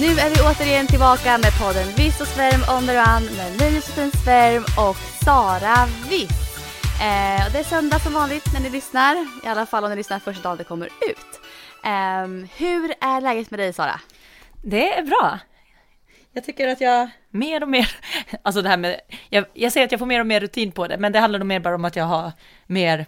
Nu är vi återigen tillbaka med podden Viss och Svärm on the run med mig Josefin Svärm och Sara Viss. Eh, det är söndag som vanligt när ni lyssnar, i alla fall om ni lyssnar första dagen det kommer ut. Eh, hur är läget med dig Sara? Det är bra. Jag tycker att jag mer och mer, alltså det här med, jag, jag säger att jag får mer och mer rutin på det, men det handlar nog mer bara om att jag har mer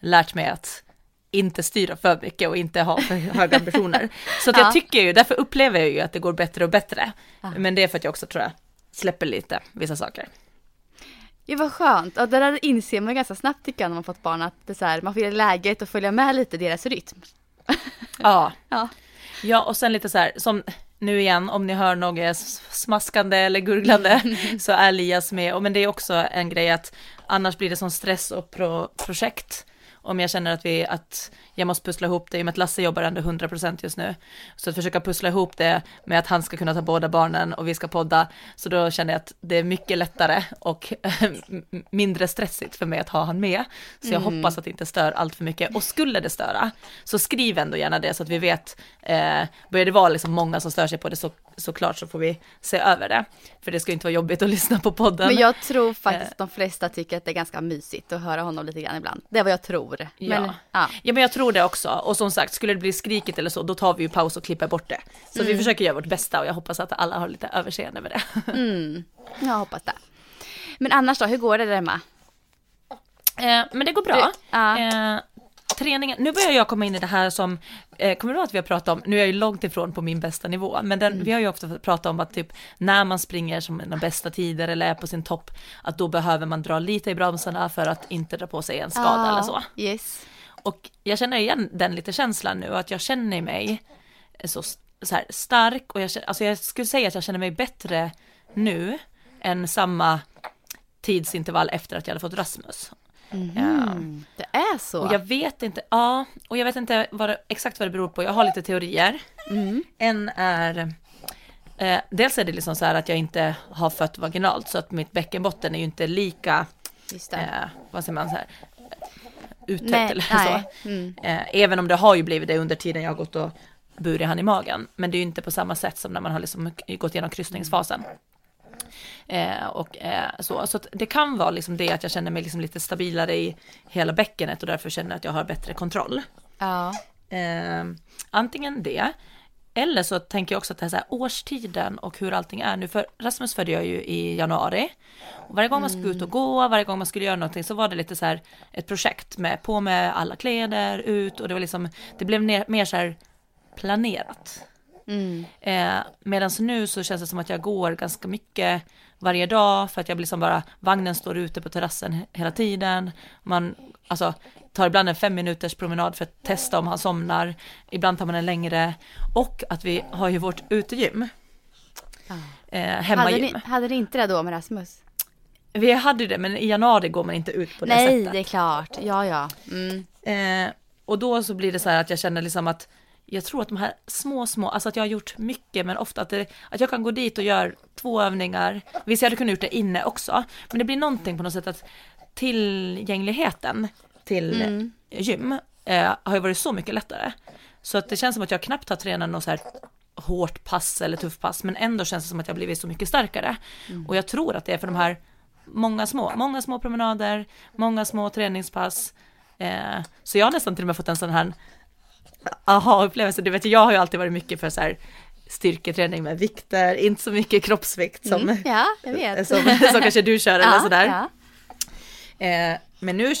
lärt mig att inte styra för mycket och inte ha för höga ambitioner. Så att jag Ja. tycker ju, därför upplever jag ju att det går bättre och bättre. Men det är för att jag också tror jag släpper lite vissa saker. Ja vad skönt, och det där inser man ganska snabbt tycker jag när man fått barn att det så här, man får ge läget och följa med lite deras rytm. Ja, Ja. ja och sen lite så här, som nu igen, om ni hör något smaskande eller gurglande, så är Elias med. Och men det är också en grej att annars blir det som stress och pro projekt. Om jag känner att, vi, att jag måste pussla ihop det, i och med att Lasse jobbar ändå 100% just nu. Så att försöka pussla ihop det med att han ska kunna ta båda barnen och vi ska podda. Så då känner jag att det är mycket lättare och mindre stressigt för mig att ha han med. Så jag hoppas att det inte stör allt för mycket. Och skulle det störa, så skriv ändå gärna det så att vi vet. Eh, börjar det vara liksom många som stör sig på det så såklart så får vi se över det. För det ska ju inte vara jobbigt att lyssna på podden. Men jag tror faktiskt Eh. att de flesta tycker att det är ganska mysigt att höra honom lite grann ibland. Det är vad jag tror. Men, Ja. ja. Ja men jag tror det också. Och som sagt, skulle det bli skrikigt eller så, då tar vi ju paus och klipper bort det. Så Mm. vi försöker göra vårt bästa och jag hoppas att alla har lite överseende med det. Jag hoppas det. Men annars då, hur går det där hemma? Eh, men det går bra. Ja. Eh, träningen, nu börjar jag komma in i det här som, eh, kommer du ihåg att vi har pratat om, nu är jag ju långt ifrån på min bästa nivå, men den, Mm. vi har ju ofta pratat om att typ när man springer som de bästa tider eller är på sin topp, att då behöver man dra lite i bromsarna för att inte dra på sig en skada eller så. Yes. Och jag känner igen den lite känslan nu, att jag känner mig så, så här stark och jag, alltså jag skulle säga att jag känner mig bättre nu än samma tidsintervall efter att jag hade fått Rasmus. Ja. Det är så. Och jag vet inte, ja, och jag vet inte vad det, exakt vad det beror på. Jag har lite teorier. En är, eh, dels är det liksom så här att jag inte har fött vaginalt, så att mitt bäckenbotten är ju inte lika, eh, vad säger man så här, uttäckt Nej, eller nej. så. Mm. Eh, även om det har ju blivit det under tiden jag har gått och burit han i magen. Men det är ju inte på samma sätt som när man har liksom gått igenom kryssningsfasen. Eh, och eh, så, så det kan vara liksom det att jag känner mig liksom lite stabilare i hela bäckenet och därför känner jag att jag har bättre kontroll. Ja. Eh, antingen det, eller så tänker jag också att det här, så här årstiden och hur allting är nu, för Rasmus födde jag ju i januari. Och varje gång man skulle ut och gå, varje gång man skulle göra någonting så var det lite så här ett projekt med på med alla kläder, ut och det var liksom, det blev ner, mer så här planerat. Mm. Eh, Medan nu så känns det som att jag går ganska mycket varje dag för att jag blir som bara, vagnen står ute på terrassen he- hela tiden. Man alltså, tar ibland en fem minuters promenad för att testa om han somnar. Ibland tar man en längre. Och att vi har ju vårt utegym. Eh, Hade, hemmagym. ni, hade ni inte det då med Rasmus? Vi hade det, men i januari går man inte ut på det Nej, sättet. det är klart. Ja, ja. Mm. Eh, och då så blir det så här att jag känner liksom att jag tror att de här små, små, alltså att jag har gjort mycket, men ofta att, det, att jag kan gå dit och göra två övningar. Visst, jag hade kunnat gjort det inne också, men det blir någonting på något sätt att tillgängligheten till Mm. gym eh, har ju varit så mycket lättare. Så att det känns som att jag knappt har tränat något så här hårt pass eller tufft pass, men ändå känns det som att jag blivit så mycket starkare. Och jag tror att det är för de här många små, många små promenader, många små träningspass. Eh, så jag har nästan till och med fått en sån här aha-upplevelse. Du vet, jag har ju alltid varit mycket för så här styrketräning med vikter, inte så mycket kroppsvikt som, Mm. Ja, jag vet. som, som kanske du kör eller ja, sådär. Ja. Eh, men nu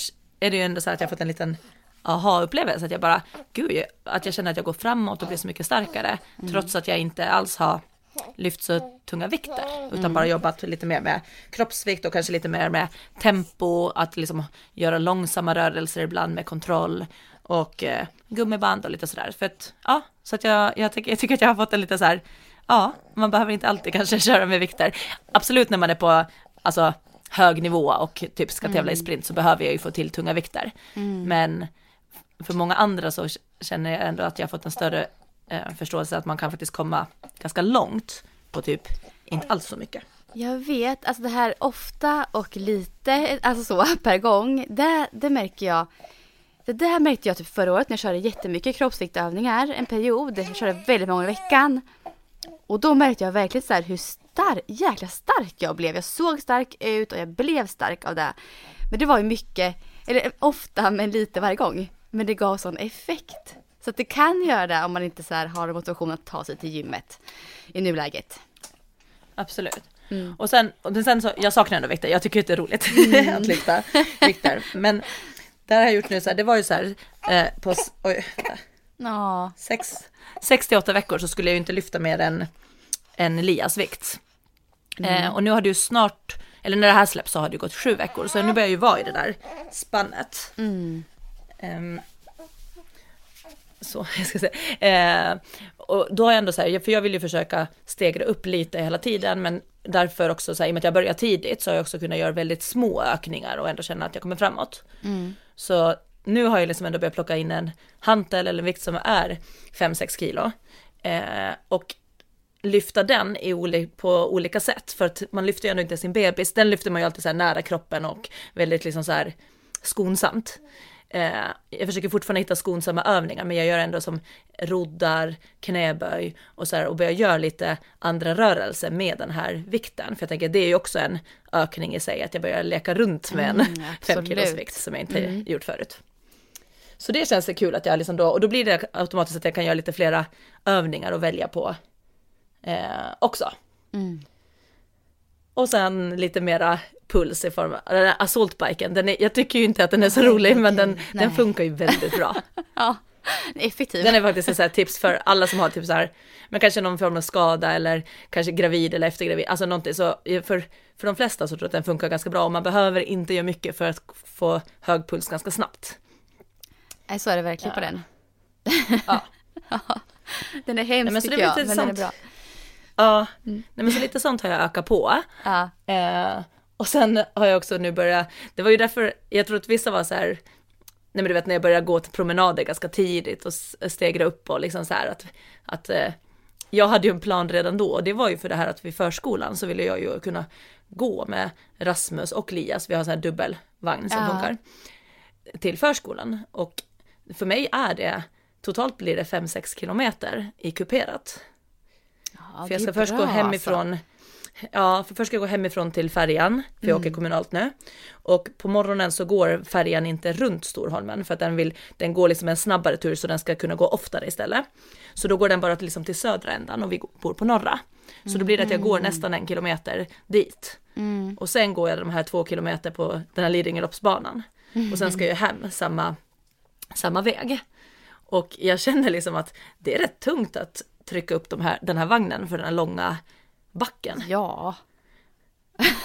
är det ju ändå så att jag har fått en liten aha-upplevelse, att jag bara, gud, att jag känner att jag går framåt och blir så mycket starkare, trots att jag inte alls har lyft så tunga vikter, utan bara jobbat lite mer med kroppsvikt och kanske lite mer med tempo, att liksom göra långsamma rörelser ibland med kontroll och eh, gummiband och lite sådär. För att, ja, så att jag, jag, tycker, jag tycker att jag har fått en lite så här, ja, man behöver inte alltid kanske köra med vikter. Absolut när man är på, alltså hög nivå och typ ska tävla Mm. i sprint så behöver jag ju få till tunga vikter. Men för många andra så känner jag ändå att jag har fått en större eh, förståelse att man kan faktiskt komma ganska långt på typ inte alls så mycket. Jag vet, alltså det här ofta och lite, alltså så per gång, det, det märker jag. Det där märkte jag typ förra året när jag körde jättemycket kroppsviktövningar en period. Jag körde väldigt många i veckan. Och då märkte jag verkligen så här hur stark, jäkla stark jag blev. Jag såg stark ut och jag blev stark av det. Men det var ju mycket, eller ofta men lite varje gång. Men det gav sån effekt. Så att det kan göra det om man inte så har motivation att ta sig till gymmet i nuläget. Absolut. Mm. Och sen, och sen så, jag saknar ändå vikter, jag tycker att det är roligt Mm. att lyfta vikter. Men det har jag gjort nu så här, det var ju så här, eh, på, oj, Ja. sex, 68 veckor så skulle jag ju inte lyfta mer än, än Elias vikt. Eh, och nu har ju snart, eller när det här släpps så har det gått sju veckor, så nu börjar jag ju vara i det där spannet. Mm. Ehm, så, jag ska säga. Eh, och då har jag ändå så här, för jag vill ju försöka stegra upp lite hela tiden, men därför också så här, i och med att jag börjar tidigt så har jag också kunnat göra väldigt små ökningar och ändå känna att jag kommer framåt. Så nu har jag liksom ändå börjat plocka in en hantel eller en vikt som är 5-6 kilo. Eh, och lyfta den i på olika sätt, för att man lyfter ju ändå inte sin bebis, den lyfter man ju alltid så nära kroppen och väldigt liksom så här skonsamt. Eh, jag försöker fortfarande hitta skonsamma övningar, men jag gör ändå som roddar, knäböj och så här och börjar göra lite andra rörelser med den här vikten. För jag tänker det är ju också en ökning i sig, att jag börjar leka runt med en Mm, 5 absolut. kilos vikt som jag inte gjort förut. Så det känns det kul att jag liksom då, och då blir det automatiskt att jag kan göra lite flera övningar och välja på eh, också. Mm. Och sen lite mera puls i form av den här assaultbiken. Den är, jag tycker ju inte att den är så rolig, men den, den funkar ju väldigt bra. Ja, effektiv. Den är faktiskt ett så tips för alla som har typ så här, men kanske någon form av skada eller kanske gravid eller eftergravid, alltså någonting så för, för de flesta så tror jag att den funkar ganska bra och man behöver inte göra mycket för att få hög puls ganska snabbt. Nej, så är det verkligen på den. Ja. Den är hemsk Nej, men tycker jag, men den är bra. Ja, nej men så lite sånt har jag ökat på. Ja. Eh, och sen har jag också nu börjat, det var ju därför, jag tror att vissa var så här, nej men du vet när jag började gå till promenader ganska tidigt och stegra upp och liksom så här att, att eh, jag hade ju en plan redan då och det var ju för det här att vid förskolan så ville jag ju kunna gå med Rasmus och Lias, vi har så här dubbelvagn som Ja. funkar, till förskolan och för mig är det, totalt blir det 5-6 kilometer i kuperat. Ja, För jag ska först bra, gå hemifrån, ja, för först ska jag gå hemifrån till färjan, för jag åker kommunalt nu. Och på morgonen så går färjan inte runt Storholmen, för att den vill, den går liksom en snabbare tur så den ska kunna gå oftare istället. Så då går den bara till, liksom till södra ändan och vi bor på norra. Så då blir det att jag går nästan en kilometer dit. Mm. Och sen går jag de här två kilometer på den här Lidingöloppsbanan. Och sen ska jag hem samma, samma väg. Och jag känner liksom att det är rätt tungt att trycka upp de här, den här vagnen för den här långa backen. Ja.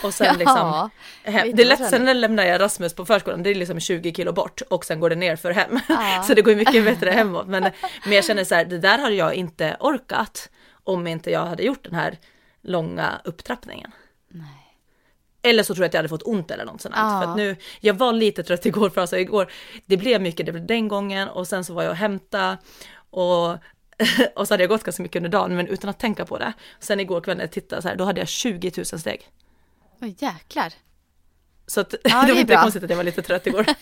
Och sen liksom, Ja, hem. vet det är lätt, sen när lämnar jag Rasmus på förskolan, det är liksom 20 kilo bort och sen går det ner för hem. Ja. så det går mycket bättre hemåt. Men, men jag känner så här, det där hade jag inte orkat om inte jag hade gjort den här långa upptrappningen. Eller så tror jag att jag hade fått ont eller något sånt. Ja. För att nu, jag var lite trött igår för alltså igår, det blev mycket, det blev den gången och sen så var jag och hämta och, och så hade jag gått ganska mycket under dagen men utan att tänka på det. Sen igår kväll när jag tittade så här, då hade jag 20 000 steg. Oj, jäklar. Så att, Ja, det var inte bra. konstigt att jag var lite trött igår.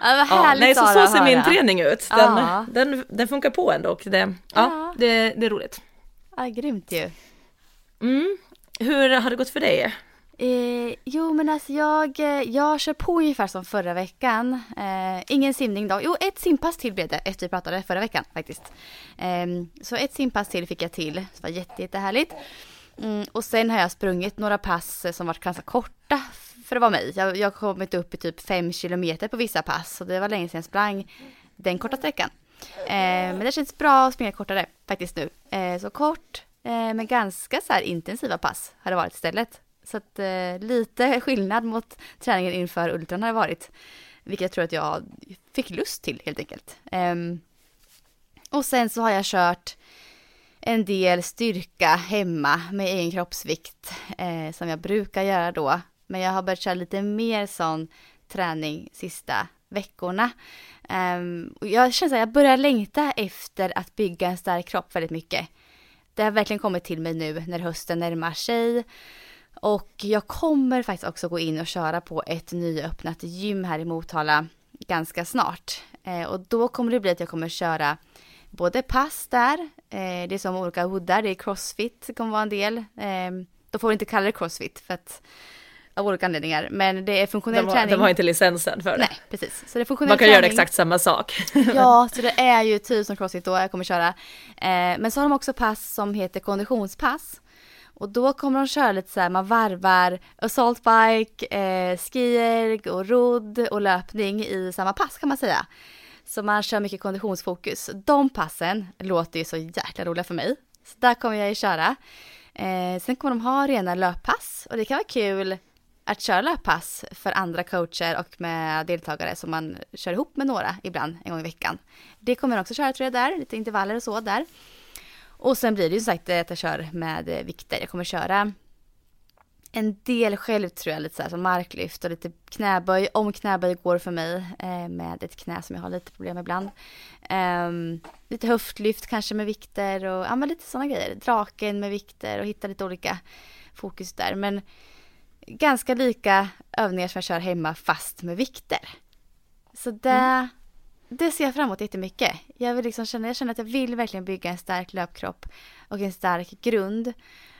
Ja, vad Ja, härligt nej, så, så ser min träning ut. Den, Ja. den, den funkar på ändå och det, ja, Ja. det, det är roligt. Ja, grymt ju. Mm. Hur har det gått för dig? Eh, jo men alltså jag, eh, jag kör på ungefär som förra veckan. Eh, ingen simning då. Jo ett simpass till blev det efter vi pratade förra veckan faktiskt. Eh, så ett simpass till fick jag till. Det var jätte, jättehärligt. Mm, och sen har jag sprungit några pass som varit ganska korta för att vara mig. Jag, jag har kommit upp i typ fem kilometer på vissa pass. Så det var länge sedan jag sprang den korta sträckan. Eh, men det känns bra att springa kortare faktiskt nu. Eh, så kort, eh, men ganska så här intensiva pass har det varit istället. Så att eh, lite skillnad mot träningen inför ultran har det varit. Vilket jag tror att jag fick lust till helt enkelt. Um, och sen så har jag kört en del styrka hemma med egen kroppsvikt eh, som jag brukar göra då. Men jag har börjat köra lite mer sån träning sista veckorna. Um, jag känner att jag börjar längta efter att bygga en stark kropp väldigt mycket. Det har verkligen kommit till mig nu när hösten närmar sig. Och jag kommer faktiskt också gå in och köra på ett nyöppnat gym här i Motala ganska snart. Eh, och då kommer det bli att jag kommer köra både pass där, eh, det är som olika hoodar, det är crossfit, det kommer vara en del. Eh, då får vi inte kalla det crossfit för att av olika anledningar. Men det är funktionell de har, träning. De har inte licensen för det. Nej, precis. Så det är funktionell Man kan träning. göra exakt samma sak. ja, så det är ju typ som crossfit då jag kommer köra. Eh, men så har de också pass som heter konditionspass. Och då kommer de köra lite så här, man varvar assaultbike, eh, skier och rodd och löpning i samma pass kan man säga. Så man kör mycket konditionsfokus. De passen låter ju så jäkla roliga för mig. Så där kommer jag ju köra. Eh, sen kommer de ha rena löppass och det kan vara kul att köra löppass för andra coacher och med deltagare som man kör ihop med några ibland en gång i veckan. Det kommer jag också köra tror jag där, lite intervaller och så där. Och sen blir det ju som sagt att jag kör med eh, vikter. Jag kommer köra en del själv tror jag, lite så här som marklyft och lite knäböj, om knäböj går för mig eh, med ett knä som jag har lite problem med ibland. Eh, lite höftlyft kanske med vikter och ja, men lite sådana grejer. Draken med vikter och hitta lite olika fokus där. Men ganska lika övningar som jag kör hemma fast med vikter. Så det, mm det ser jag fram emot jättemycket. Jag, vill liksom känna, jag känner att jag vill verkligen bygga en stark löpkropp och en stark grund.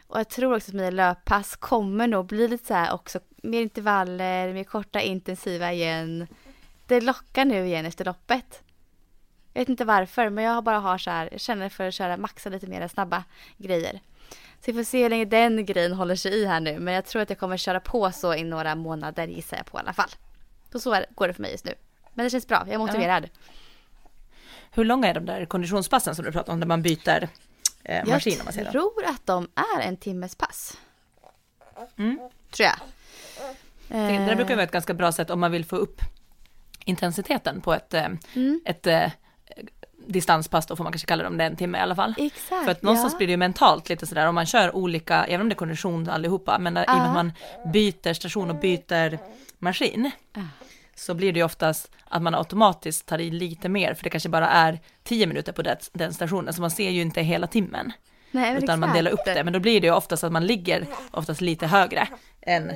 Och jag tror också att mina löppass kommer nog bli lite så här också mer intervaller, mer korta intensiva igen. Det lockar nu igen efter loppet. Jag vet inte varför men jag bara har så här, jag känner för att köra maxa lite mer snabba grejer. Så vi får se hur länge den grejen håller sig i här nu. Men jag tror att jag kommer köra på så i några månader gissar jag på i alla fall. Så så går det för mig just nu. Men det känns bra, jag är motiverad. Ja. Hur långa är de där konditionspassen som du pratar om, där man byter eh, maskin? Jag tror att de är en timmes pass. Mm. Tror jag. Det, det brukar vara ett ganska bra sätt om man vill få upp intensiteten på ett, eh, mm. ett eh, distanspass då får man kanske kalla det om det är en timme i alla fall. Exakt, För att någonstans ja. blir det ju mentalt lite sådär om man kör olika, även om det är kondition allihopa, men uh. i och med att man byter station och byter maskin. Uh. Så blir det ju oftast att man automatiskt tar i lite mer, för det kanske bara är tio minuter på det, den stationen, så man ser ju inte hela timmen. Nej, utan exakt. man delar upp det, men då blir det ju oftast att man ligger oftast lite högre än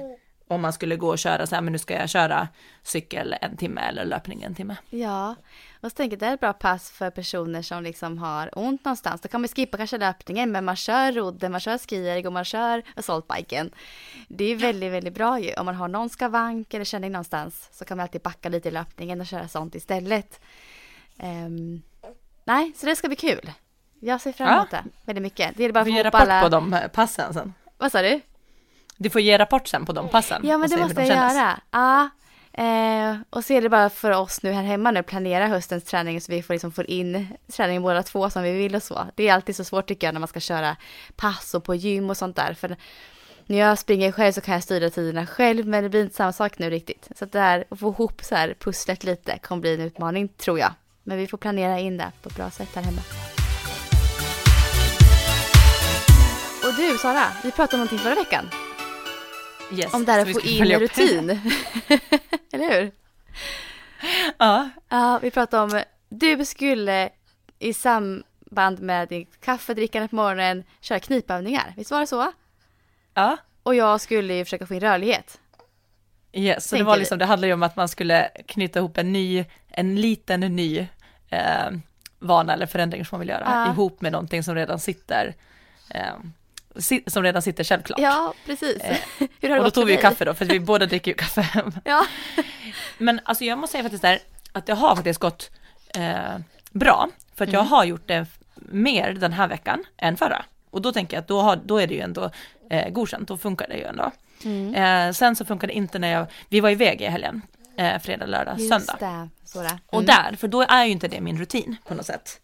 om man skulle gå och köra så här, men nu ska jag köra cykel en timme eller löpning en timme. Ja, och så tänker jag det är ett bra pass för personer som liksom har ont någonstans. Då kan man skippa kanske löpningen, men man kör rodden, man kör skierg och man kör assaultbiken. Det är väldigt, väldigt bra ju. Om man har någon skavank eller känning någonstans så kan man alltid backa lite i löpningen och köra sånt istället. Um, nej, så det ska bli kul. Jag ser fram emot ja. det väldigt mycket. Det är bara att få ihop alla... på de passen sen. Vad sa du? Du får ge rapport sen på de passen. Ja, men det måste jag kändes. göra. Ja. Eh, och så är det bara för oss nu här hemma nu planera höstens träning så vi får liksom få in träningen båda två som vi vill och så. Det är alltid så svårt tycker jag när man ska köra pass och på gym och sånt där. För när jag springer själv så kan jag styra tiderna själv men det blir inte samma sak nu riktigt. Så att det här att få ihop så här pusslet lite kommer bli en utmaning tror jag. Men vi får planera in det på ett bra sätt här hemma. Och du Sara, vi pratade om någonting förra veckan. Yes, om det här att få in en rutin. Eller hur? Ja. Ja, vi pratade om, du skulle i samband med din kaffedrickande på morgonen köra knipövningar. Visst var det så? Ja. Och jag skulle ju försöka få in rörlighet. Yes, så det var liksom, det handlade ju om att man skulle knyta ihop en ny, en liten ny eh, vana eller förändring som man vill göra ja. ihop med någonting som redan sitter eh, som redan sitter självklart. Ja, precis. Eh, Hur har det och då tog vi ju kaffe då, för vi båda dricker ju kaffe. ja. Men alltså jag måste säga faktiskt där, att det har faktiskt gått eh, bra, för att mm. jag har gjort det mer den här veckan än förra. Och då tänker jag att då, har, då är det ju ändå eh, godkänt, då funkar det ju ändå. Mm. Eh, sen så funkar det inte när jag, vi var iväg i helgen, eh, fredag, lördag, Just söndag. det. Det. Och där, för då är ju inte det min rutin på något sätt.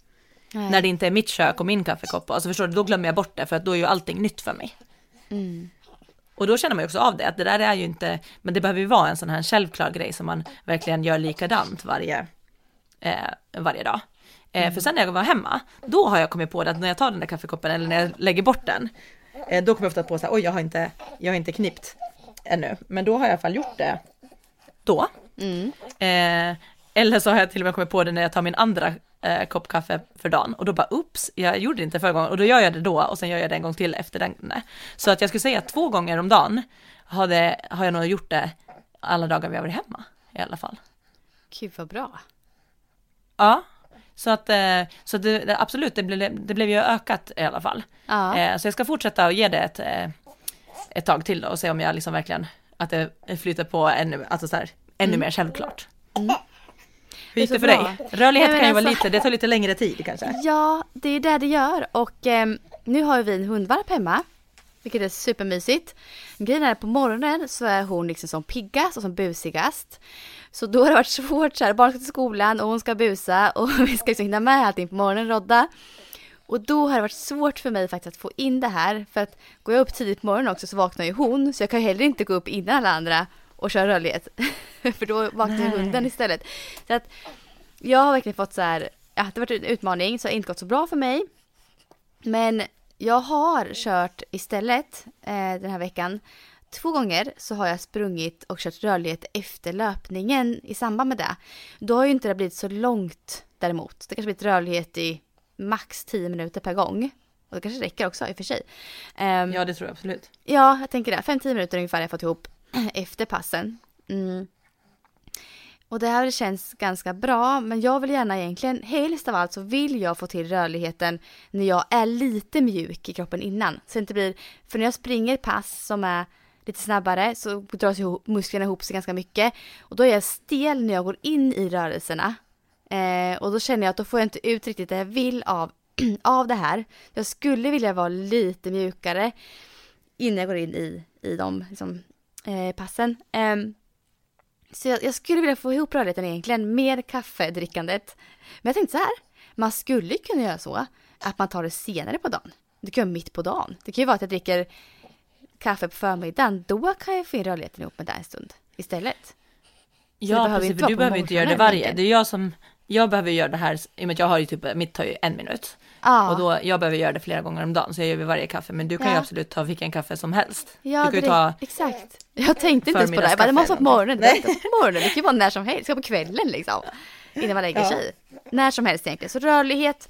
Nej. När det inte är mitt kök och min kaffekopp, alltså förstår du, då glömmer jag bort det för att då är ju allting nytt för mig. Mm. Och då känner man ju också av det, att det där är ju inte, men det behöver ju vara en sån här självklar grej som man verkligen gör likadant varje, eh, varje dag. Eh, För sen när jag var hemma, då har jag kommit på det att när jag tar den där kaffekoppen eller när jag lägger bort den, eh, då kommer jag ofta på så här, oj jag har inte, jag har inte knippt ännu, men då har jag i alla fall gjort det då. Mm. Eh, eller så har jag till och med kommit på det när jag tar min andra eh, kopp kaffe för dagen och då bara ups, jag gjorde det inte förra gången och då gör jag det då och sen gör jag det en gång till efter den. Nej. Så att jag skulle säga att två gånger om dagen har, det, har jag nog gjort det alla dagar vi har varit hemma i alla fall. Gud vad bra. Ja, så att, eh, så det, absolut, det blev, det blev ju ökat i alla fall. Ja. Eh, så jag ska fortsätta och ge det ett, eh, ett tag till då och se om jag liksom verkligen, att det flyter på ännu, alltså så här, ännu mer självklart. Hur gick Det för bra. dig? Rörlighet Nej, kan ju vara alltså- lite, det tar lite längre tid kanske. Ja, det är det det gör och ehm, nu har vi en hundvalp hemma. Vilket är supermysigt. Grejen är att på morgonen så är hon liksom som piggast och som busigast. Så då har det varit svårt så här, barn ska till skolan och hon ska busa och vi ska liksom hinna med allting på morgonen, Rodda. Och då har det varit svårt för mig faktiskt att få in det här. För att går jag upp tidigt på morgonen också så vaknar ju hon. Så jag kan ju heller inte gå upp innan alla andra och köra rörlighet. för då vaknar Nej. hunden istället. Så att jag har verkligen fått så här, ja det har varit en utmaning så det har inte gått så bra för mig. Men jag har kört istället eh, den här veckan. Två gånger så har jag sprungit och kört rörlighet efter löpningen i samband med det. Då har ju inte det blivit så långt däremot. Det kanske blivit rörlighet i max 10 minuter per gång. Och det kanske räcker också i och för sig. Ehm, Ja, det tror jag absolut. Ja, jag tänker det. 5-10 minuter ungefär har jag fått ihop efter passen. Mm. Och det här känns ganska bra, men jag vill gärna egentligen, helst av allt så vill jag få till rörligheten när jag är lite mjuk i kroppen innan. Så det inte blir, för när jag springer pass som är lite snabbare så dras ihop, musklerna ihop sig ganska mycket. Och då är jag stel när jag går in i rörelserna. Eh, och då känner jag att då får jag inte ut riktigt det jag vill av, av det här. Jag skulle vilja vara lite mjukare innan jag går in i, i de liksom, eh, passen. Ehm, så jag, jag skulle vilja få ihop rörligheten egentligen med kaffedrickandet. Men jag tänkte så här, man skulle kunna göra så att man tar det senare på dagen. Det kan ju vara mitt på dagen. Det kan ju vara att jag dricker kaffe på förmiddagen. Då kan jag få in rörligheten ihop med det en stund istället. Ja, precis, för du behöver inte göra det varje. Det är jag som, jag behöver göra det här, i och med att jag har ju typ, mitt tar ju en minut. Ja, Och då, jag behöver göra det flera gånger om dagen, så jag gör vid varje kaffe. Men du kan ju Ja. absolut ta vilken kaffe som helst. ja du kan ju ta, exakt. Jag tänkte inte ens på det. Jag bara, det måste vara på morgonen. Det på morgonen. Det kan ju vara när som helst. Det kan vara på kvällen liksom. Innan man lägger Ja. sig. När som helst egentligen. Så rörlighet.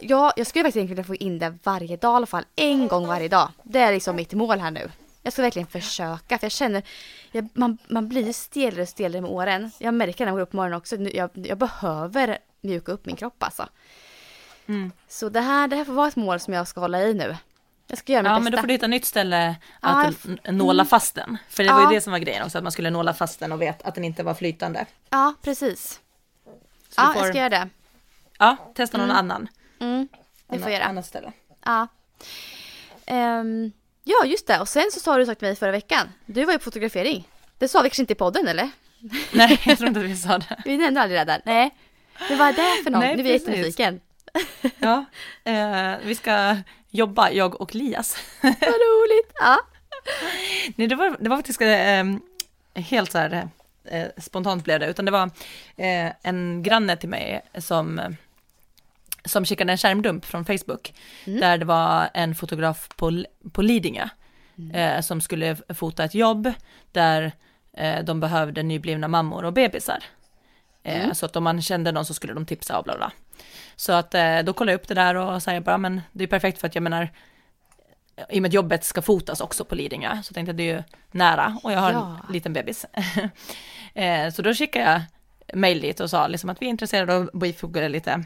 Ja, jag skulle faktiskt egentligen få in det varje dag i alla fall. En gång varje dag. Det är liksom mitt mål här nu. Jag ska verkligen försöka. För jag känner, jag, man, man blir stelare och stelare med åren. Jag märker när jag går upp på morgonen också. Jag, jag behöver mjuka upp min kropp alltså. Mm. Så det här, det här får vara ett mål som jag ska hålla i nu. Jag ska göra mitt ja bästa. men då får du hitta ett nytt ställe Ja, att n- nåla fast den. För det var Ja. ju det som var grejen också, att man skulle nåla fast den och veta att den inte var flytande. Ja, precis. Så Ja, får, jag ska göra det. ja, testa någon annan. Mm, det får jag göra. Annat ställe. Ja. Ehm, ja, just det. Och sen så sa du sagt till mig förra veckan. Du var ju på fotografering. Det sa vi kanske inte i podden eller? Nej, jag tror inte att vi sa det. Vi nämnde aldrig det där. Nej. Men vad är det för något? Nej, nu är jag jättenyfiken. Ja, eh, vi ska jobba, jag och Lias. Vad roligt. Ja. Nej, det var, det var faktiskt eh, helt så här eh, spontant blev det, utan det var eh, en granne till mig som, som skickade en skärmdump från Facebook, där det var en fotograf på, på Lidingö eh, som skulle fota ett jobb där eh, de behövde nyblivna mammor och bebisar. Eh, Så att om man kände någon så skulle de tipsa och bla bla. Så att eh, då kollade jag upp det där och jag bara, men det är perfekt för att jag menar, i och med att jobbet ska fotas också på Lidingö, så tänkte jag det är ju nära och jag har Ja. en liten bebis. Eh, så då skickade jag mejl dit och sa liksom att vi är intresserade av att bifoga lite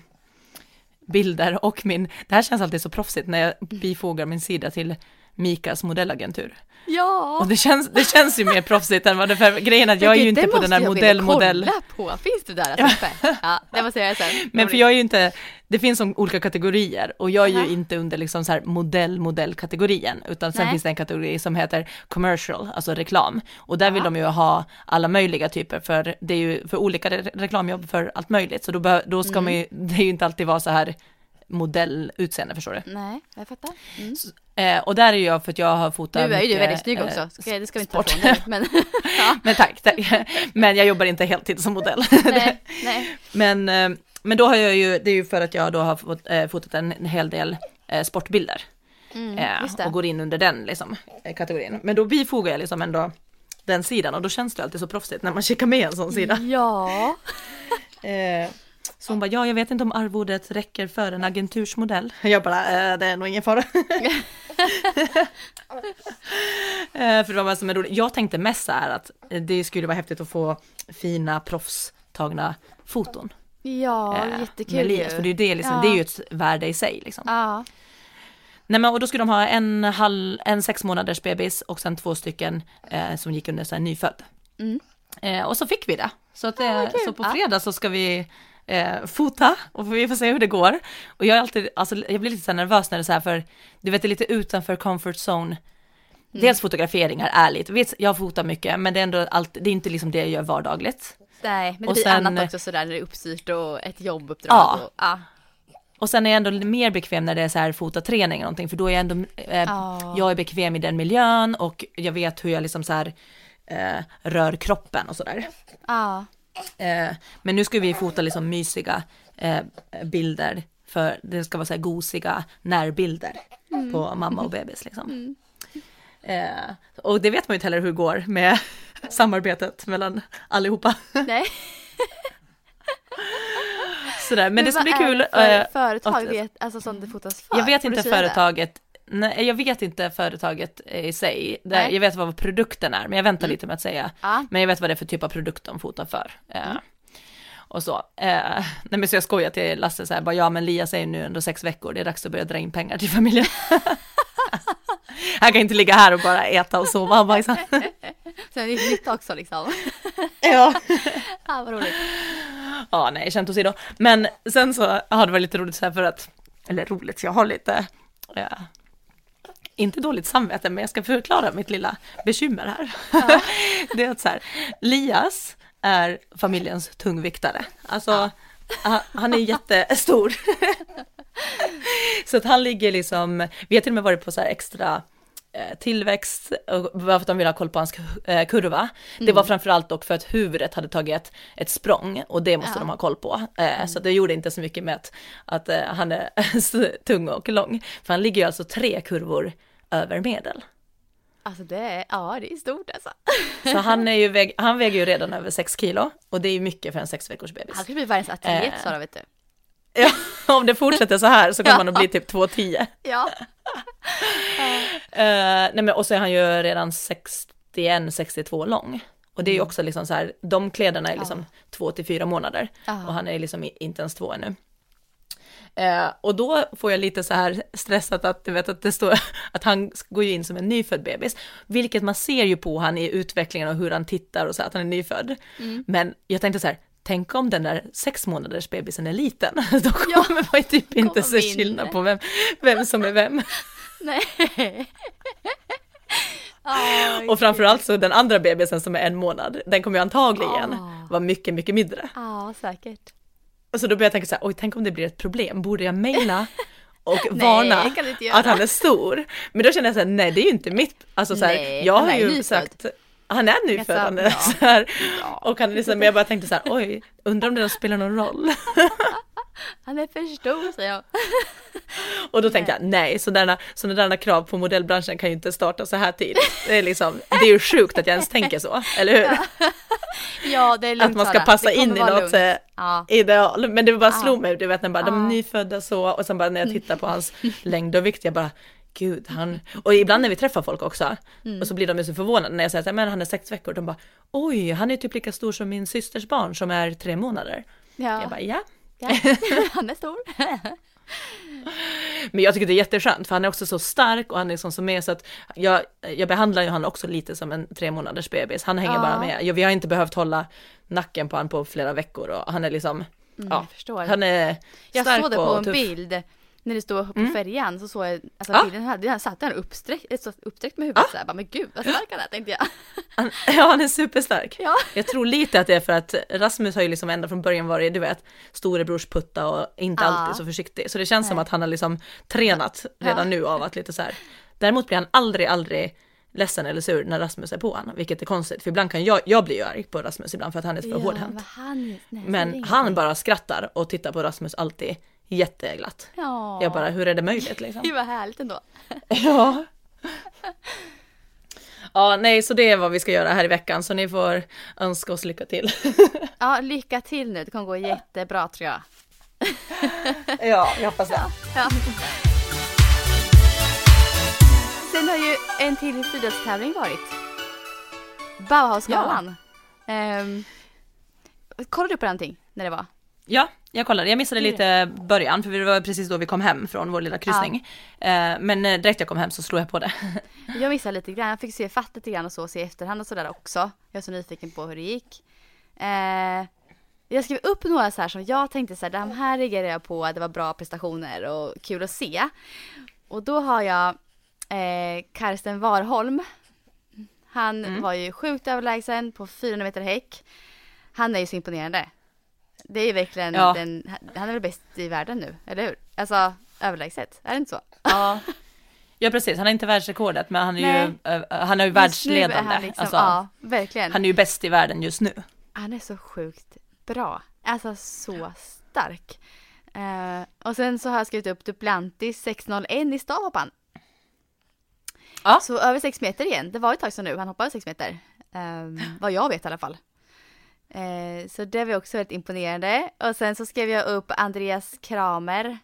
bilder och min, det här känns alltid så proffsigt när jag bifogar min sida till Mikas modellagentur. Ja. Och det känns, det känns ju mer proffsigt än vad det för grejen att jag är ju inte det på den här modell, modell. kolla på. Finns det där alltså? Ja, det måste jag göra sen. Men för jag är ju inte, det finns som olika kategorier och jag är ju Aha. inte under liksom så här modell, modellkategorien, utan sen Nej. finns det en kategori som heter commercial, alltså reklam. Och där vill Ja. de ju ha alla möjliga typer, för det är ju för olika re- reklamjobb för allt möjligt, så då, då ska Mm. man ju, det är ju inte alltid vara så här modellutseende, förstår du? Nej, jag fattar. Mm. Eh, och där är jag för att jag har fotat Nu är ju du väldigt snygg eh, också, ska, det ska vi inte ta ifrån dig. Men, ja, Men tack, tack. Men jag jobbar inte heltid som modell. nej, nej. Men, eh, men då har jag ju, det är ju för att jag då har fått, eh, fotat en, hel del eh, sportbilder. Mm, eh, och går in under den liksom, eh, kategorin. Men då bifogar jag liksom ändå den sidan och då känns det alltid så proffsigt när man kikar med en sån sida. Ja, Eh, så hon bara, ja jag vet inte om arvodet räcker för en agentursmodell. Jag bara, eh, det är nog ingen fara. eh, för det var bara som en rolig, jag tänkte mest så här att eh, det skulle vara häftigt att få fina proffstagna foton. ja med jättekul Elias, för det är ju det, liksom, Ja. det är ju ett värde i sig. Liksom. Ja, Nej men och då skulle de ha en, halv, en sex månaders bebis och sen två stycken eh, som gick under så här nyfödd. Mm. Eh, och så fick vi det. Så, att, eh, kul. så på fredag så ska vi eh, fota och vi får se hur det går. Och jag är alltid, alltså jag blir lite så nervös när det är så här för, du vet det är lite utanför comfort zone. Mm. Dels fotograferingar, ärligt. Vet, jag fotar mycket men det är ändå alltid, det är inte liksom det jag gör vardagligt. nej, men det Och blir sen- annat också sådär när det är uppstyrt och ett jobbuppdrag. Ja. Och, ja. Och sen är jag ändå mer bekväm när det är så här fotaträning eller någonting, för då är jag ändå, eh, Ja. jag är bekväm i den miljön och jag vet hur jag liksom så här eh, rör kroppen och sådär. ja. Eh, men nu ska vi fota liksom mysiga eh, bilder, för det ska vara så här gosiga närbilder på mamma och bebis liksom. Eh, och det vet man ju inte heller hur det går med samarbetet mellan allihopa. Nej. Sådär, men, det ska bli kul. För eh, företag och- vet, alltså som det fotas för. Jag vet inte företaget, nej, jag vet inte företaget i sig. Det. Mm. jag vet vad produkten är, men jag väntar lite med att säga. Ja. Men jag vet vad det är för typ av produkt de fotar för. Eh, Och så. Eh, nej men så jag skojar till Lasse så här, bara, ja men Lia säger nu ändå sex veckor, det är dags att börja dra in pengar till familjen. Han kan inte ligga här och bara äta och sova och bajsa. Sen är det nytt också liksom. ja. Ja, vad roligt. Ja, nej, skämt åsido. Men sen så har det varit lite roligt så här för att, eller roligt, jag har lite, ja, inte dåligt samvete, men jag ska förklara mitt lilla bekymmer här. det är att så här, Lias är familjens tungviktare. Alltså, han- han är jättestor. så att han ligger liksom, vi har till och med varit på så här extra eh, tillväxt, för att de vill ha koll på hans eh, kurva. Det var framförallt dock för att huvudet hade tagit ett, ett språng och det måste Ja. de ha koll på. Eh, Så det gjorde inte så mycket med att, att han är tung och lång. För han ligger ju alltså tre kurvor över medel. Alltså det är, ja det är stort alltså. Så han, är ju väg, han väger ju redan över 6 kilo och det är ju mycket för en sex veckors bebis. Han skulle bli världens atlet Eh. Sara vet du. Ja, om det fortsätter så här så kommer Ja. han att bli typ 2,10. Ja. Eh, nej men och så är han ju redan 61-62 lång. Och det är ju också liksom så här, de kläderna är liksom två till fyra månader. Ja. Och han är liksom inte ens två ännu. Eh, och då får jag lite så här stressat att du vet att det står att han går ju in som en nyfödd bebis, vilket man ser ju på han i utvecklingen och hur han tittar och så att han är nyfödd. Mm. Men jag tänkte så här, tänk om den där sex månaders bebisen är liten, då kommer man ju typ inte se skillnad på vem, vem som är vem. Nej. Aj. Och framförallt så den andra bebisen som är en månad, den kommer ju antagligen Ah. vara mycket, mycket mindre. Ja, säkert. Och så då börjar jag tänka så här, oj tänk om det blir ett problem, borde jag mejla och varna att han är stor? Men då känner jag så här, nej det är ju inte mitt, alltså så här, Nej, jag har ju nyfödd. sagt han är nyfödd, Alltså, han är så här, Ja. och han liksom, men jag bara tänkte så här, oj, undrar om det spelar någon roll? Han är för stor säger jag. Och då tänkte jag, nej, sådana, sådana krav på modellbranschen kan ju inte starta så här tidigt. Det är liksom, det är ju sjukt att jag ens tänker så, eller hur? Ja, det är lugnt Att man ska passa in i något eh, Ja. ideal. Men det bara Ja. slog mig, du vet när bara, de är Ja. nyfödda så, och sen bara när jag tittar på hans längd och vikt, jag bara, gud han, och ibland när vi träffar folk också, Mm. och så blir de ju så förvånade när jag säger här, men han är sex veckor, de bara, oj, han är typ lika stor som min systers barn som är tre månader. Ja. Jag bara, ja. Ja. Han är stor. Men jag tycker det är jätteskönt, för han är också så stark och han är sån som är så att jag, jag behandlar ju han också lite som en tre månaders bebis. Han hänger Ja. bara med. Ja, vi har inte behövt hålla nacken på han på flera veckor och han är liksom, Mm, Ja, jag. Han är jag stark såg det på en bild. När det stod på Mm. färjan så såg jag, alltså Ja. bilden hade, han satt där uppsträckt, uppsträckt med huvudet Ja. såhär, bara men gud vad stark han är tänkte jag. Han, ja, han är superstark. Ja. Jag tror lite att det är för att Rasmus har ju liksom ända från början varit, du vet, storebrors putta och inte Ja. alltid så försiktig. Så det känns som Nej. att han har liksom tränat redan Ja. nu av att lite så här. Däremot blir han aldrig, aldrig ledsen eller sur när Rasmus är på honom, vilket är konstigt. För ibland kan jag, jag blir ju arg på Rasmus ibland för att han är för hårdhänt. vad han, nej, Men han bara skrattar och tittar på Rasmus alltid jätteglatt. Ja. Jag bara, hur är det möjligt liksom? Gud vad härligt ändå. Ja. Ja, nej, så det är vad vi ska göra här i veckan, så ni får önska oss lycka till. Ja, lycka till nu, det kommer gå jättebra tror jag. Ja, jag hoppas det. Ja. Sen har ju en till friidrottstävling varit. Bauhausgalan. Ehm, kollade du på någonting när det var? Ja, jag kollade. Jag missade lite början, för det var precis då vi kom hem från vår lilla kryssning. Eh, Men eh, direkt jag kom hem så slog jag på det. Jag missade lite grann, jag fick se fatt lite grann och så, se efterhand och sådär också. Jag är så nyfiken på hur det gick. Eh, jag skrev upp några så här som jag tänkte så här, de här reagerade jag på, det var bra prestationer och kul att se. Och då har jag eh, Karsten Warholm. Han var ju sjukt överlägsen på 400 meter häck. Han är ju så imponerande. Det är ju verkligen Ja. den, han är väl bäst i världen nu, eller hur? Alltså överlägset, är det inte så? Ja. ja, precis. Han har inte världsrekordet, men han är ju, Nej. eh, han är ju Just nu är världsledande. Han, liksom, alltså, ja, verkligen. han är ju bäst i världen just nu. Han är så sjukt bra. Alltså så stark. Eh, och sen så har jag skrivit upp Duplantis 601 i stavhoppan. Ja. Så över 6 meter igen. Det var ett tag sedan nu han hoppade 6 meter. Um, vad jag vet i alla fall. Eh, så det var också väldigt imponerande. Och sen så skrev jag upp Andreas Kramer.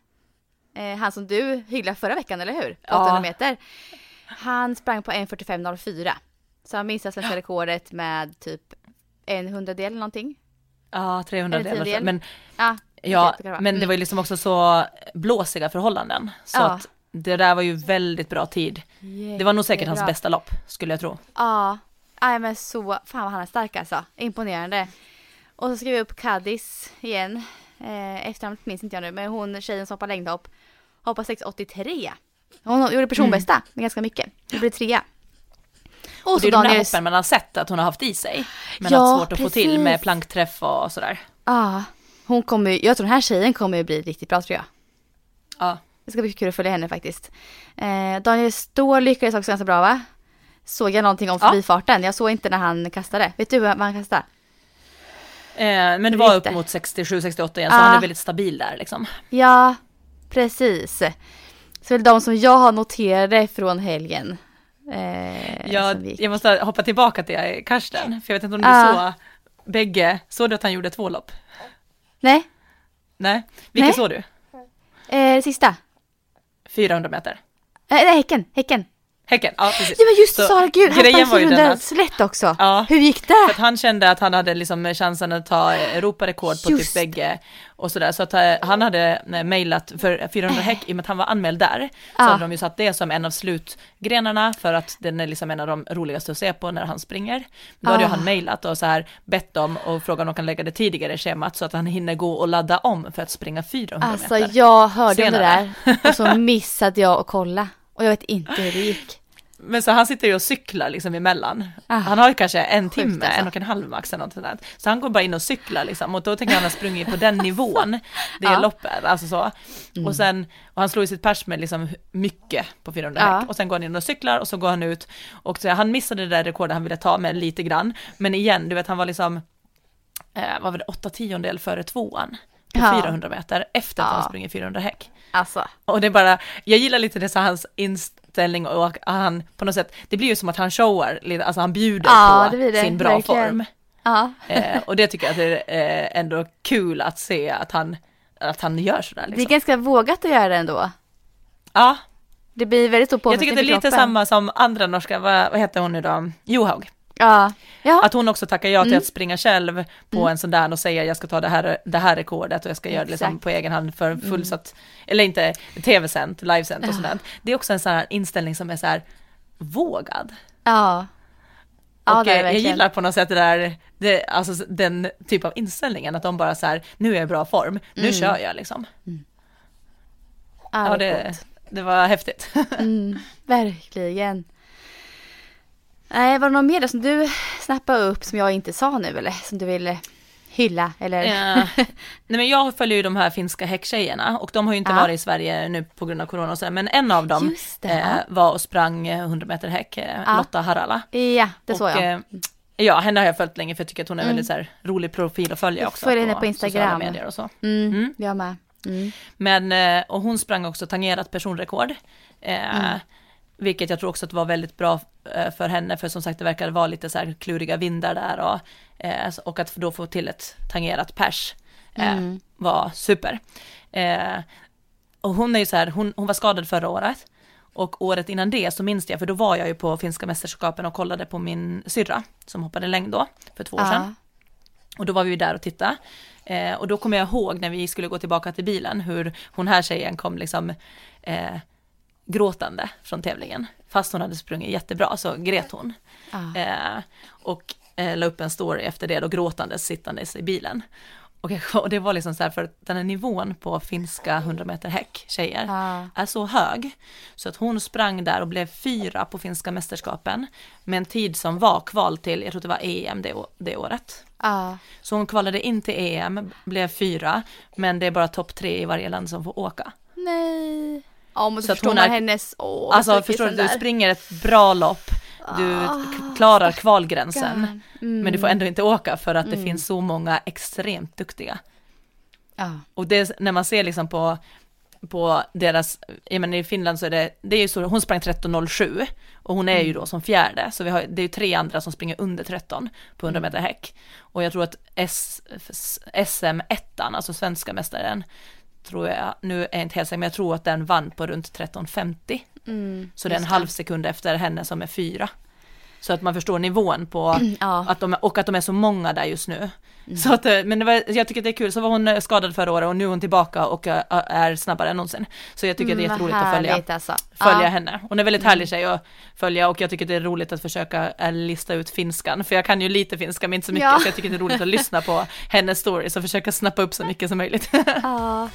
Eh, han som du hyllade förra veckan, eller hur? På Ja. 800 meter. Han sprang på 1.45.04. Så han missade svenska rekordet med typ en hundradel eller någonting. Ja, 300 Eller delar. tiondel. Men, Ja, ja, det men det var ju liksom också så blåsiga förhållanden. Så Ja. att det där var ju väldigt bra tid. Det var nog säkert hans Jättebra. bästa lopp, skulle jag tro. Ja, nej men så, fan vad han är stark alltså. Imponerande. Och så skrev jag upp Kadis igen. Eh, efternamnet minns inte jag nu, men hon tjejen som hoppar längdhopp. Hoppar 6,83. Hon gjorde personbästa med ganska mycket. Det blev trea. Och Och det så är de där hoppen man har sett att hon har haft i sig. Men Ja, haft svårt att få till precis. med plankträff och sådär. Ja, hon kommer jag tror den här tjejen kommer ju bli riktigt bra tror jag. Ja. Det ska bli kul att följa henne faktiskt. Eh, Daniel Ståhl lyckades också ganska bra va? Såg jag någonting om Ja. förbifarten? Jag såg inte när han kastade. Vet du vad han kastade? Eh, men det var upp mot 67-68 igen, så Ja. han är väldigt stabil där liksom. Ja, precis. Så det är de som jag har noterade från helgen. Eh, Jag, jag måste hoppa tillbaka till Karsten, för jag vet inte om du Ja. såg bägge. Såg du att han gjorde två lopp? Nej, Nej? Vilket Nej. såg du? eh, sista. 400 meter. Eh, nej, Häcken, Häcken. Häcken, ja precis. Ja men just det, Sara, gud, han grejen var ju den 400 att- slätt också. Ja. Hur gick För det? att han kände att han hade liksom chansen att ta Europarekord på Just typ bägge och sådär. Så att eh, han hade eh, mejlat för 400 häck, i och med att han var anmäld där, så Ja. hade de ju satt det som en av slutgrenarna för att den är liksom en av de roligaste att se på när han springer. Då hade ju Ah. han mejlat och så här bett dem och frågat om de kan lägga det tidigare i schemat så att han hinner gå och ladda om för att springa 400 Alltså meter. jag hörde om det senare. där och så missade jag att kolla. Och jag vet inte hur det gick. Men så han sitter ju och cyklar liksom emellan. Ah. Han har ju kanske en Sjukt timme, alltså. en och en halv max eller något sånt. Så han går bara in och cyklar liksom och då tänker han ha sprungit på den nivån, det. Mm. loppet, alltså så. Och sen, och han slår ju sitt pers med liksom mycket på 400 Ja. häck och sen går han in och cyklar och så går han ut och så, han missade det där rekordet han ville ta med lite grann. Men igen, du vet han var liksom, eh, vad var det, åtta tiondel före tvåan på Ja. 400 meter efter att Ja. han springer 400 häck. Alltså. Och det är bara, jag gillar lite det så hans inställning och han på något sätt, det blir ju som att han showar, alltså han bjuder Ja, på det det, sin bra verkligen. form. Ja. Eh, och det tycker jag att det är eh, ändå kul att se att han, att han gör sådär Det är liksom. ganska vågat att göra det ändå. Ja, Det blir väldigt stor jag påfrestning tycker det är lite samma som andra norska, vad, vad heter hon nu då, Johaug. Ja. Ja. Att hon också tackar ja till Mm. att springa själv på en sån där och säga jag ska ta det här, det här rekordet och jag ska göra det liksom på egen hand för fullsatt, eller inte tv-sänt, livesänt och Ja. sånt där. Det är också en sån här inställning som är så här vågad. ja. Ja, och eh, jag gillar på något sätt det där, det, alltså den typ av inställningen, att de bara så här, nu är jag i bra form, nu Mm. kör jag liksom. Ja, Ja, det det var häftigt. Mm, verkligen. Nej, var det något mer då som du snappade upp som jag inte sa nu eller som du ville hylla eller? Eh, nej men jag följer ju de här finska häcktjejerna och de har ju inte Ja. varit i Sverige nu på grund av corona och så, men en av dem eh, ja. var och sprang eh, 100 meter häck, eh, Ja. Lotta Harala. Ja, det såg jag. eh, Ja, henne har jag följt länge för jag tycker att hon är Mm. väldigt så här, rolig profil att följa Jag också. följer henne på Instagram. sociala medier och så. Mm, mm. Jag med. Mm. Men, eh, och hon sprang också tangerat personrekord. Eh, Mm. Vilket jag tror också att var väldigt bra eh, för henne, för som sagt det verkar vara lite så här kluriga vindar där och, eh, och att då få till ett tangerat pers eh, Mm. var super. Och hon är ju så här, hon, hon var skadad förra året. Och året innan det så minns jag, för då var jag ju på finska mästerskapen och kollade på min syrra som hoppade längd då, för två år sedan. Och då var vi ju där och tittade. Eh, och då kommer jag ihåg när vi skulle gå tillbaka till bilen hur hon här tjejen kom liksom eh, gråtande från tävlingen. Fast hon hade sprungit jättebra så grät hon. Ja. Eh, och eh, la upp en story efter det då gråtandes sittandes i bilen. Och, och det var liksom så här för att den här nivån på finska 100 meter häck tjejer Ja. är så hög. Så att hon sprang där och blev fyra på finska mästerskapen med en tid som var kval till, jag tror det var EM det, det året. Ja. Så hon kvalade in till EM, blev fyra, men det är bara topp tre i varje land som får åka. Nej. Ja, men Så att förstår hon man är- hennes... Åh, Alltså förstår du, du springer ett bra lopp, du Ah, klarar kvalgränsen, Mm. men du får ändå inte åka för att det finns så många extremt duktiga. Ja. Och det, är- när man ser liksom på, på deras, jag menar i Finland så är det, det är ju så, hon sprang 13.07 och hon är ju då som fjärde, så vi har, det är ju tre andra som springer under 13 på 100 meter häck. Och jag tror att S, SM-ettan, alltså svenska mästaren, tror jag, nu är jag inte helt säker, men jag tror att den vann på runt 13.50. Mm, Så det är en halv sekund efter henne som är fyra. Så att man förstår nivån på, Ja. att de, och att de är så många där just nu. Så att, eh, men var, jag tycker att det är kul, så var hon eh, skadad förra året och nu är hon tillbaka och eh, är snabbare än någonsin. Så jag tycker att det är Mm, jätteroligt att följa, Alltså. följa ja. henne. Hon är väldigt härlig tjej att följa och jag tycker det är roligt att försöka lista ut finskan, för jag kan ju lite finska men inte så mycket, Ja. så jag tycker det är roligt att lyssna på hennes stories och försöka snappa upp så mycket som möjligt. Ja.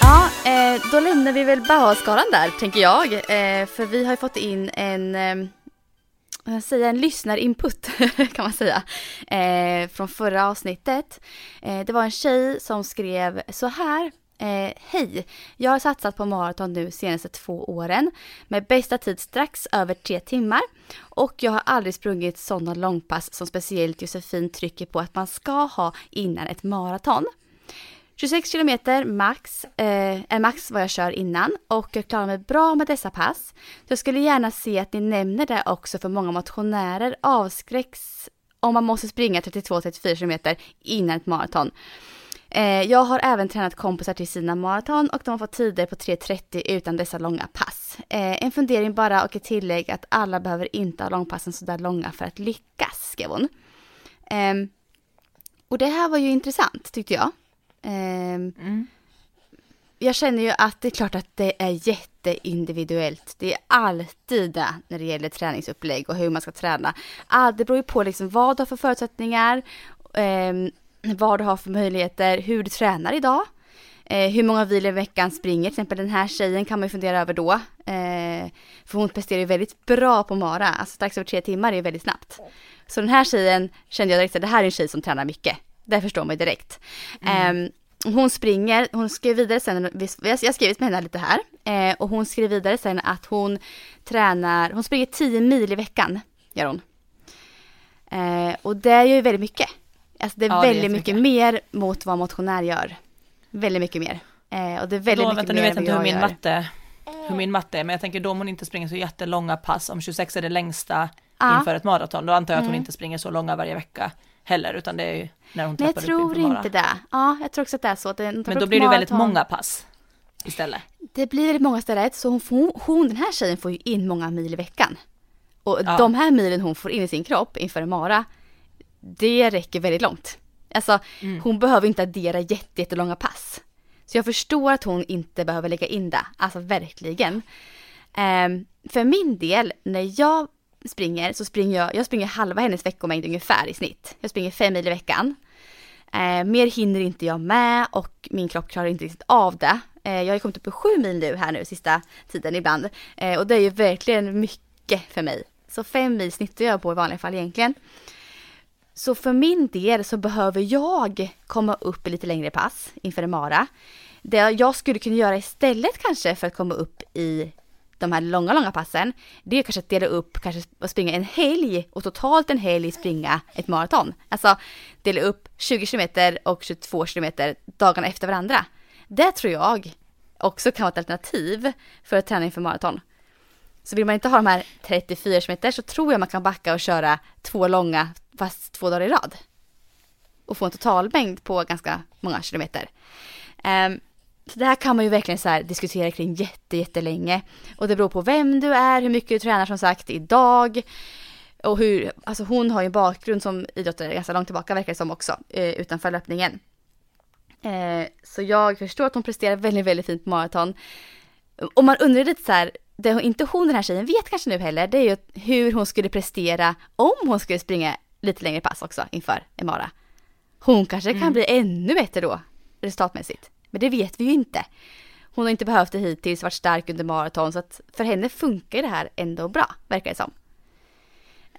Ja, eh, då lämnar vi väl Bauhausgalan där, tänker jag. Eh, för vi har ju fått in en, eh, vad säga, en lyssnarinput kan man säga, eh, från förra avsnittet. Eh, det var en tjej som skrev så här. Eh, Hej! Jag har satsat på maraton nu senaste två åren med bästa tid strax över tre timmar och jag har aldrig sprungit sådana långpass som speciellt Josefin trycker på att man ska ha innan ett maraton. 26 kilometer max eh, är max vad jag kör innan och jag klarar mig bra med dessa pass. Jag skulle gärna se att ni nämner det också för många motionärer avskräcks om man måste springa 32-34 kilometer innan ett maraton. Eh, jag har även tränat kompisar till sina maraton och de har fått tider på 3.30 utan dessa långa pass. Eh, en fundering bara och ett tillägg att alla behöver inte ha långpassen så där långa för att lyckas, skrev hon. Ehm, och det här var ju intressant tyckte jag. Ehm, Mm. jag känner ju att det är klart att det är jätteindividuellt. Det är alltid det när det gäller träningsupplägg och hur man ska träna. Ah, det beror ju på liksom vad du har för förutsättningar, ehm, vad du har för möjligheter, hur du tränar idag. Eh, hur många vilor i veckan springer, till exempel den här tjejen kan man ju fundera över då. Eh, för hon presterar ju väldigt bra på Mara, alltså strax över tre timmar är väldigt snabbt. Så den här tjejen kände jag direkt att det här är en tjej som tränar mycket. Det förstår man ju direkt. Eh, hon springer, hon skrev vidare sen, jag har skrivit med henne lite här, eh, och hon skrev vidare sen att hon tränar, hon springer 10 mil i veckan, gör hon. Eh, och det är ju väldigt mycket. Alltså det är Ja, det är väldigt mycket mer mot vad motionär gör. Väldigt mycket mer. Eh, och det är väldigt då, mycket vänta, mer nu vet jag inte hur jag min, gör. matte, hur min matte är, men jag tänker då om hon inte springer så jättelånga pass, om 26 är det längsta Ja. inför ett maraton, då antar jag att hon Mm. inte springer så långa varje vecka heller, utan det är ju när hon jag trappar upp tror inför mara. inte det. Ja, jag tror också att det är så. Att Men då blir det väldigt många pass istället. Det blir väldigt många istället. Så hon, hon, hon, den här tjejen får ju in många mil i veckan. Och Ja. de här milen hon får in i sin kropp inför en mara, det räcker väldigt långt. Alltså, Mm. hon behöver inte addera jätte, jättelånga pass. Så jag förstår att hon inte behöver lägga in det, alltså verkligen. Ehm, för min del, när jag springer så springer jag, jag springer halva hennes veckomängd ungefär i snitt. Jag springer fem mil i veckan. Eh, mer hinner inte jag med och min kropp klarar inte riktigt av det. Eh, jag har kommit upp i sju mil nu här nu sista tiden ibland. Eh, och det är ju verkligen mycket för mig. Så fem mil snittar jag på i vanliga fall egentligen. Så för min del så behöver jag komma upp i lite längre pass inför en mara. Det jag skulle kunna göra istället kanske för att komma upp i de här långa, långa passen, det är kanske att dela upp, kanske att springa en helg och totalt en helg springa ett maraton. Alltså dela upp 20 km och 22 km dagarna efter varandra. Det tror jag också kan vara ett alternativ för att träna inför maraton. Så vill man inte ha de här 34 km så tror jag man kan backa och köra två långa fast två dagar i rad. Och få en totalmängd på ganska många kilometer. Um, så det här kan man ju verkligen så diskutera kring jätte, jättelänge. Och det beror på vem du är, hur mycket du tränar som sagt idag. Och hur, alltså hon har ju en bakgrund som idrottare ganska långt tillbaka verkar det som också, eh, utanför löpningen. Eh, så jag förstår att hon presterar väldigt, väldigt fint på maraton. Och man undrar lite så här, det inte hon den här tjejen vet kanske nu heller, det är ju hur hon skulle prestera om hon skulle springa lite längre pass också inför en mara. Hon kanske kan mm. bli ännu bättre då resultatmässigt. Men det vet vi ju inte. Hon har inte behövt det hittills, varit stark under maraton så att för henne funkar det här ändå bra, verkar det som.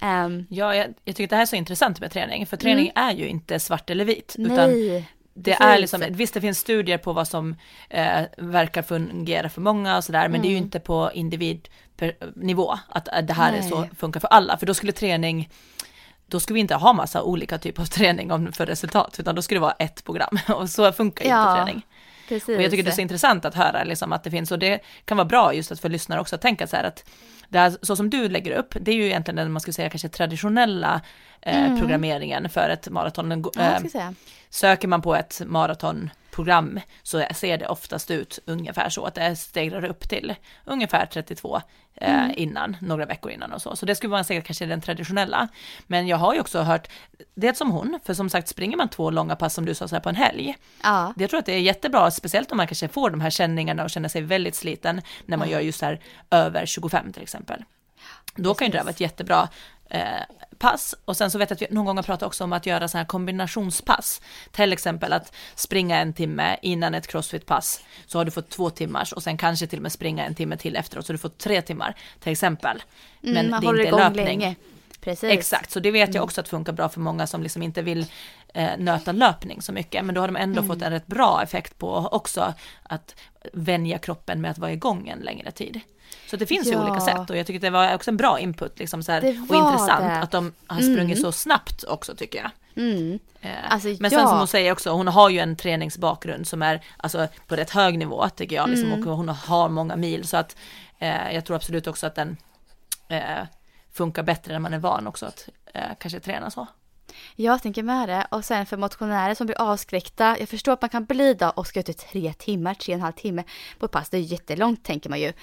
Um, ja, jag, jag, tycker det här är så intressant med träning, för träning mm. är ju inte svart eller vit, nej, utan det är liksom, visst det finns studier på vad som eh, verkar fungera för många och sådär, men mm. det är ju mm. inte på individnivå att, att det här nej. är så funkar för alla, för då skulle träning då skulle vi inte ha massa olika typer av träning om, för resultat, utan då skulle det vara ett program och så funkar ja. inte träning. Precis. Och jag tycker det är så intressant att höra liksom att det finns, och det kan vara bra just att för lyssnare också att tänka så här att det här, så som du lägger upp, det är ju egentligen den man skulle säga kanske traditionella eh, mm. programmeringen för ett maraton. Ja, söker man på ett maraton program så ser det oftast ut ungefär så att det stegrar upp till ungefär 32 eh, mm. innan, några veckor innan och så. Så det skulle man säga kanske den traditionella. Men jag har ju också hört, det som hon, för som sagt springer man två långa pass som du sa så här på en helg. Ja. Jag tror att det är jättebra, speciellt om man kanske får de här känningarna och känner sig väldigt sliten när man mm. gör just här över 25 till exempel. Då kan ju det vara ett jättebra eh, pass och sen så vet jag att vi någon gång har pratat också om att göra så här kombinationspass. Till exempel att springa en timme innan ett crossfit-pass så har du fått två timmars och sen kanske till och med springa en timme till efteråt så du får tre timmar till exempel. Mm, Men mm, det är inte löpning. Länge. Precis. Exakt, så det vet jag mm. också att funkar bra för många som liksom inte vill eh, nöta löpning så mycket. Men då har de ändå mm. fått en rätt bra effekt på också att vänja kroppen med att vara igång en längre tid. Så det finns ja. ju olika sätt och jag tycker det var också en bra input liksom så här, och intressant det. att de har sprungit mm. så snabbt också tycker jag. Mm. Eh, alltså, men sen ja. som hon säger också, hon har ju en träningsbakgrund som är alltså, på rätt hög nivå tycker jag, liksom, mm. och hon har många mil så att eh, jag tror absolut också att den eh, funkar bättre när man är van också att eh, kanske träna så. Jag tänker med det. Och sen för motionärer som blir avskräckta. Jag förstår att man kan bli då och ska ut i tre timmar, tre och en halv timme på ett pass. Det är jättelångt tänker man ju.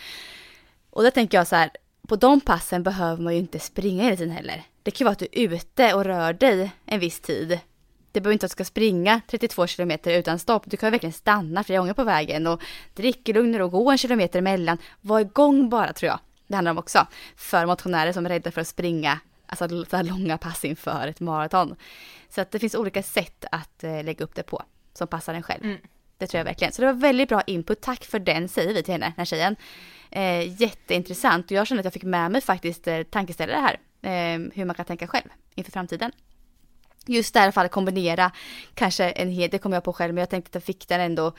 Och då tänker jag så här, på de passen behöver man ju inte springa hela tiden heller. Det kan ju vara att du är ute och rör dig en viss tid. Det behöver inte att du ska springa 32 kilometer utan stopp. Du kan verkligen stanna flera gånger på vägen och dricka lugnare och gå en kilometer emellan. Var igång bara tror jag. Det handlar om också. För motionärer som är rädda för att springa, alltså så här långa pass inför ett maraton. Så att det finns olika sätt att eh, lägga upp det på som passar en själv. Mm. Det tror jag verkligen. Så det var väldigt bra input. Tack för den säger vi till henne, den här tjejen. Eh, jätteintressant och jag känner att jag fick med mig faktiskt eh, tankeställare här. Eh, hur man kan tänka själv inför framtiden. Just därför att kombinera kanske en hel, det kom jag på själv, men jag tänkte att jag fick den ändå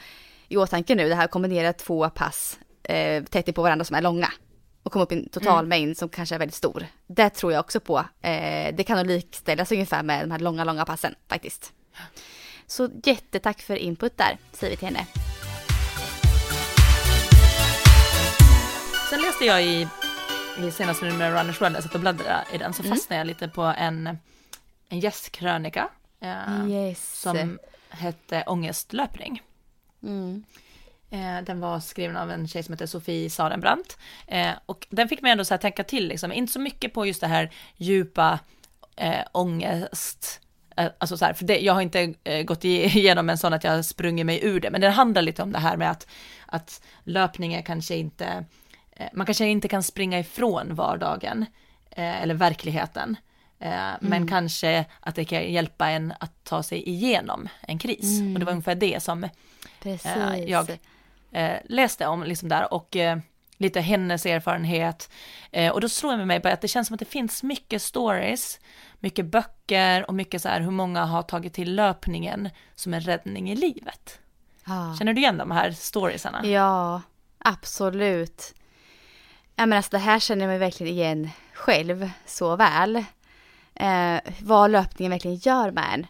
i åtanke nu, det här kombinera två pass eh, tätt på varandra som är långa och komma upp i en totalmängd mm. som kanske är väldigt stor. Det tror jag också på. Eh, det kan nog likställas ungefär med de här långa, långa passen faktiskt. Så jättetack för input där, säger vi till henne. Sen läste jag i, i senaste numret av Runners World, jag satt och bladdrade i den, så mm. fastnade jag lite på en, en gästkrönika eh, yes. som hette Ångestlöpning. Mm. Eh, den var skriven av en tjej som heter Sofie Sarenbrant. Eh, och den fick mig ändå så här tänka till, liksom. inte så mycket på just det här djupa eh, ångest, eh, alltså så här, för det, jag har inte gått igenom en sån att jag sprungit mig ur det, men det handlar lite om det här med att, att löpning är kanske inte man kanske inte kan springa ifrån vardagen eller verkligheten. Men kanske att det kan hjälpa en att ta sig igenom en kris. Och det var ungefär det som Precis. jag eh, läste om liksom där och eh, lite hennes erfarenhet. Eh, och då slår jag mig bara att det känns som att det finns mycket stories, mycket böcker och mycket så här hur många har tagit till löpningen som en räddning i livet. Ja. Känner du igen de här storiesarna? Ja, absolut. Ja, men alltså det här känner jag mig verkligen igen själv så väl. Eh, vad löpningen verkligen gör med en.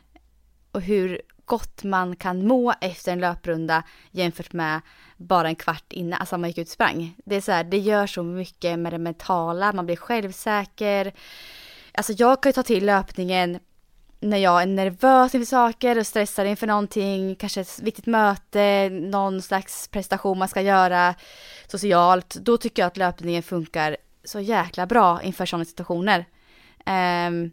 Och hur gott man kan må efter en löprunda jämfört med bara en kvart innan, alltså man gick ut och sprang. Det är så här, det gör så mycket med det mentala, man blir självsäker. Alltså jag kan ju ta till löpningen när jag är nervös inför saker och stressad inför någonting, kanske ett viktigt möte, någon slags prestation man ska göra socialt, då tycker jag att löpningen funkar så jäkla bra inför sådana situationer. Um,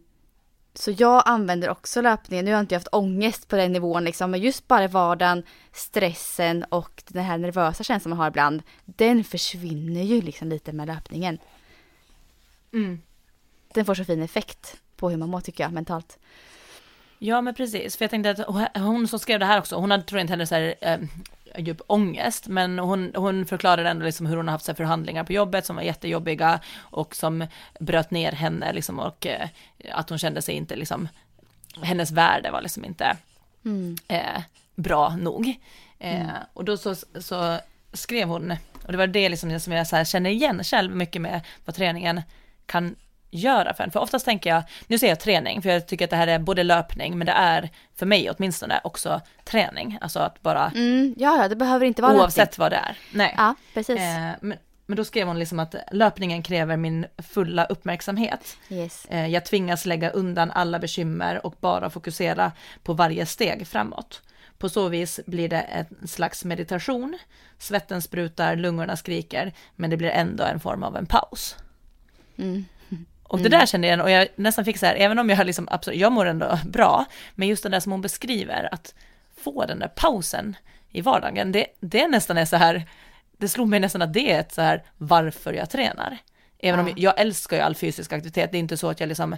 så jag använder också löpningen, nu har jag inte haft ångest på den nivån liksom, men just bara vardagen, stressen och den här nervösa känslan man har ibland, den försvinner ju liksom lite med löpningen. Mm. Den får så fin effekt på hur man mår tycker jag mentalt. Ja men precis, för jag tänkte att hon som skrev det här också, hon hade tror jag inte heller så här eh, djup ångest, men hon, hon förklarade ändå liksom hur hon har haft så förhandlingar på jobbet som var jättejobbiga och som bröt ner henne liksom och eh, att hon kände sig inte liksom, hennes värde var liksom inte Mm. eh, bra nog. Eh, Och då så, så skrev hon, och det var det liksom som jag så känner igen själv mycket med vad träningen kan göra för en. För oftast tänker jag, nu säger jag träning, för jag tycker att det här är både löpning, men det är för mig åtminstone också träning. Alltså att bara, Mm, ja, det behöver inte vara oavsett vad det är. Nej. Ja, precis. Eh, men, men då skrev hon liksom att löpningen kräver min fulla uppmärksamhet. Yes. Eh, Jag tvingas lägga undan alla bekymmer och bara fokusera på varje steg framåt. På så vis blir det en slags meditation. Svetten sprutar, lungorna skriker, men det blir ändå en form av en paus. Mm. Och det där kände jag, och jag nästan fick så här, även om jag liksom, absolut, jag mår ändå bra, men just det där som hon beskriver, att få den där pausen i vardagen, det, det nästan är så här, det slog mig nästan att det är ett så här varför jag tränar. Även om Ja. jag älskar ju all fysisk aktivitet, det är inte så att jag liksom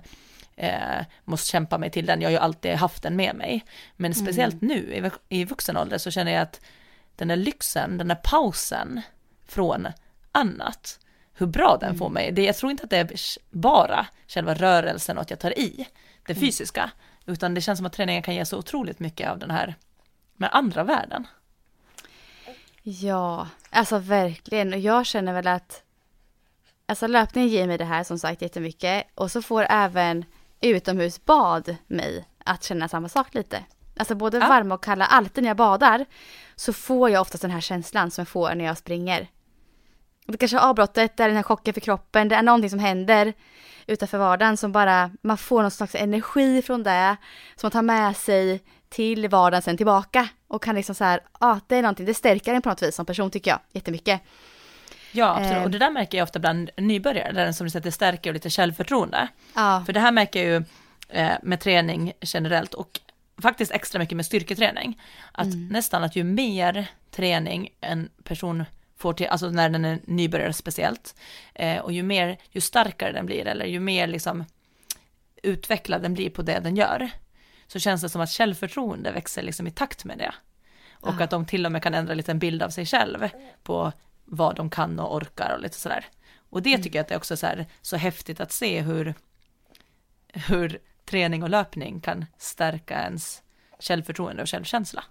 eh, måste kämpa mig till den, jag har ju alltid haft den med mig. Men speciellt nu i, i vuxen ålder så känner jag att den där lyxen, den där pausen från annat, hur bra den får mig. Det, jag tror inte att det är bara själva rörelsen och att jag tar i det fysiska, utan det känns som att träningen kan ge så otroligt mycket av den här med andra världen. Ja, alltså verkligen. Och jag känner väl att alltså löpningen ger mig det här som sagt jättemycket. Och så får även utomhusbad mig att känna samma sak lite. Alltså både Ja. varma och kalla, alltid när jag badar så får jag oftast den här känslan som jag får när jag springer. Det kanske är avbrottet, det är den här chocken för kroppen, det är någonting som händer utanför vardagen som bara, man får någon slags energi från det som man tar med sig till vardagen sen tillbaka och kan liksom så här, ja ah, det är någonting, det stärker en på något vis som person tycker jag jättemycket. Ja, absolut. Eh. Och det där märker jag ofta bland nybörjare, där som du säger, det stärker och lite självförtroende. Ja, För det här märker jag ju eh, med träning generellt och faktiskt extra mycket med styrketräning. Att nästan att ju mer träning en person får till, alltså när den är nybörjare speciellt, eh, och ju mer, ju starkare den blir eller ju mer liksom utvecklad den blir på det den gör, så känns det som att självförtroende växer liksom i takt med det. Och Ja. att de till och med kan ändra lite en bild av sig själv på vad de kan och orkar och lite sådär. Och det tycker jag att det är också så, här, så häftigt att se hur, hur träning och löpning kan stärka ens självförtroende och självkänsla.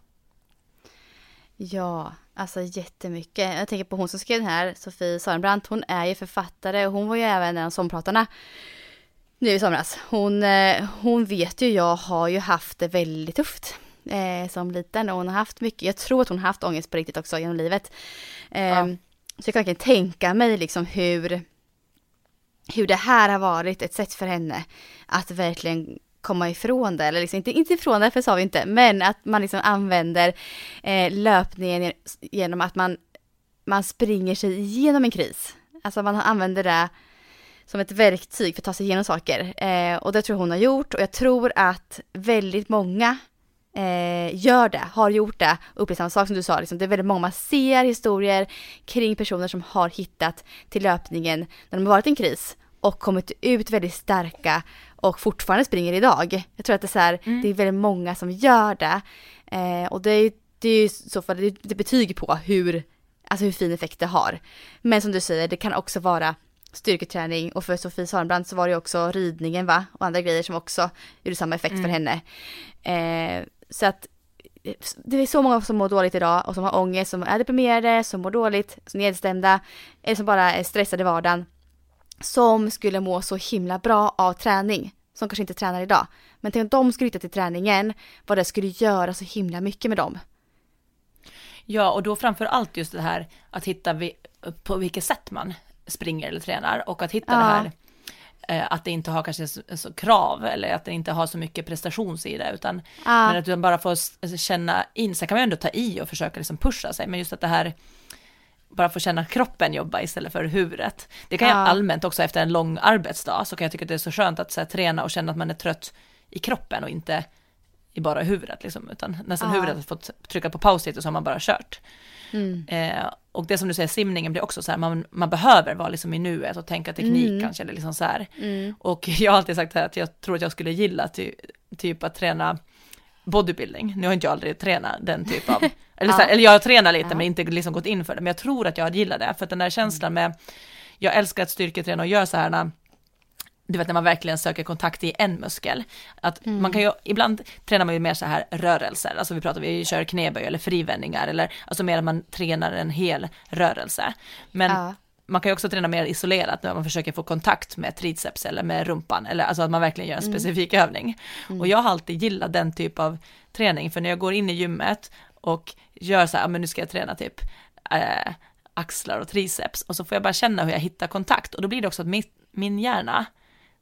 ja, alltså jättemycket. Jag tänker på hon som skrev den här, Sofie Sarenbrant, hon är ju författare och hon var ju även en av sångpratarna nu i somras. Hon, eh, hon vet ju, jag har ju haft det väldigt tufft eh, som liten och hon har haft mycket, jag tror att hon har haft ångest på riktigt också genom livet. Eh, Ja. Så jag kan verkligen tänka mig liksom hur, hur det här har varit ett sätt för henne att verkligen komma ifrån det, eller liksom inte, inte ifrån det, för sa vi inte, men att man liksom använder eh, löpningen genom att man, man springer sig igenom en kris. Alltså man använder det som ett verktyg för att ta sig igenom saker. Eh, och det tror jag hon har gjort och jag tror att väldigt många eh, gör det, har gjort det och upplevt samma sak som du sa. Liksom, det är väldigt många, man ser historier kring personer som har hittat till löpningen när de har varit i en kris och kommit ut väldigt starka och fortfarande springer idag. Jag tror att det är, så här, mm. det är väldigt många som gör det. Eh, och det är, det är ju så fall det, det betyg på hur, alltså hur fin effekt det har. Men som du säger, det kan också vara styrketräning och för Sofie Sörnbrand så var det också ridningen va och andra grejer som också gjorde samma effekt mm. för henne. Eh, så att det är så många som mår dåligt idag och som har ångest, som är deprimerade, som mår dåligt, som är nedstämda, eller som bara är stressade i vardagen. Som skulle må så himla bra av träning, som kanske inte tränar idag. Men tänk om de skulle hitta till träningen, vad det skulle göra så himla mycket med dem. Ja, och då framför allt just det här att hitta på vilket sätt man springer eller tränar och att hitta ja. det här eh, att det inte har kanske så, så, krav eller att det inte har så mycket prestationssida utan ja. men att du bara får känna in, sen kan man ju ändå ta i och försöka liksom pusha sig men just att det här bara få känna kroppen jobba istället för huvudet. Det kan ja. jag allmänt också efter en lång arbetsdag så kan jag tycka att det är så skönt att så här, träna och känna att man är trött i kroppen och inte i bara huvudet liksom, utan nästan ja. huvudet har fått trycka på paus och så har man bara kört. Mm. Eh, och det som du säger, simningen blir också så här, man, man behöver vara liksom i nuet och tänka teknik mm. kanske, eller liksom så här. Mm. Och jag har alltid sagt här att jag tror att jag skulle gilla ty, typ att träna bodybuilding. Nu har inte jag aldrig tränat den typ av, eller, så här, eller jag tränar lite ja. men inte liksom gått in för det, men jag tror att jag gillar det, för att den där känslan med, jag älskar att styrketräna och göra så här du vet när man verkligen söker kontakt i en muskel. Att mm. man kan ju, ibland tränar man ju mer så här rörelser, alltså vi pratar, vi kör knäböj eller frivändningar eller alltså mer att man tränar en hel rörelse. Men ja. man kan ju också träna mer isolerat när man försöker få kontakt med triceps eller med rumpan, eller alltså att man verkligen gör en mm. specifik mm. övning. Mm. Och jag har alltid gillat den typ av träning, för när jag går in i gymmet och gör så här, men nu ska jag träna typ äh, axlar och triceps och så får jag bara känna hur jag hittar kontakt och då blir det också att min, min hjärna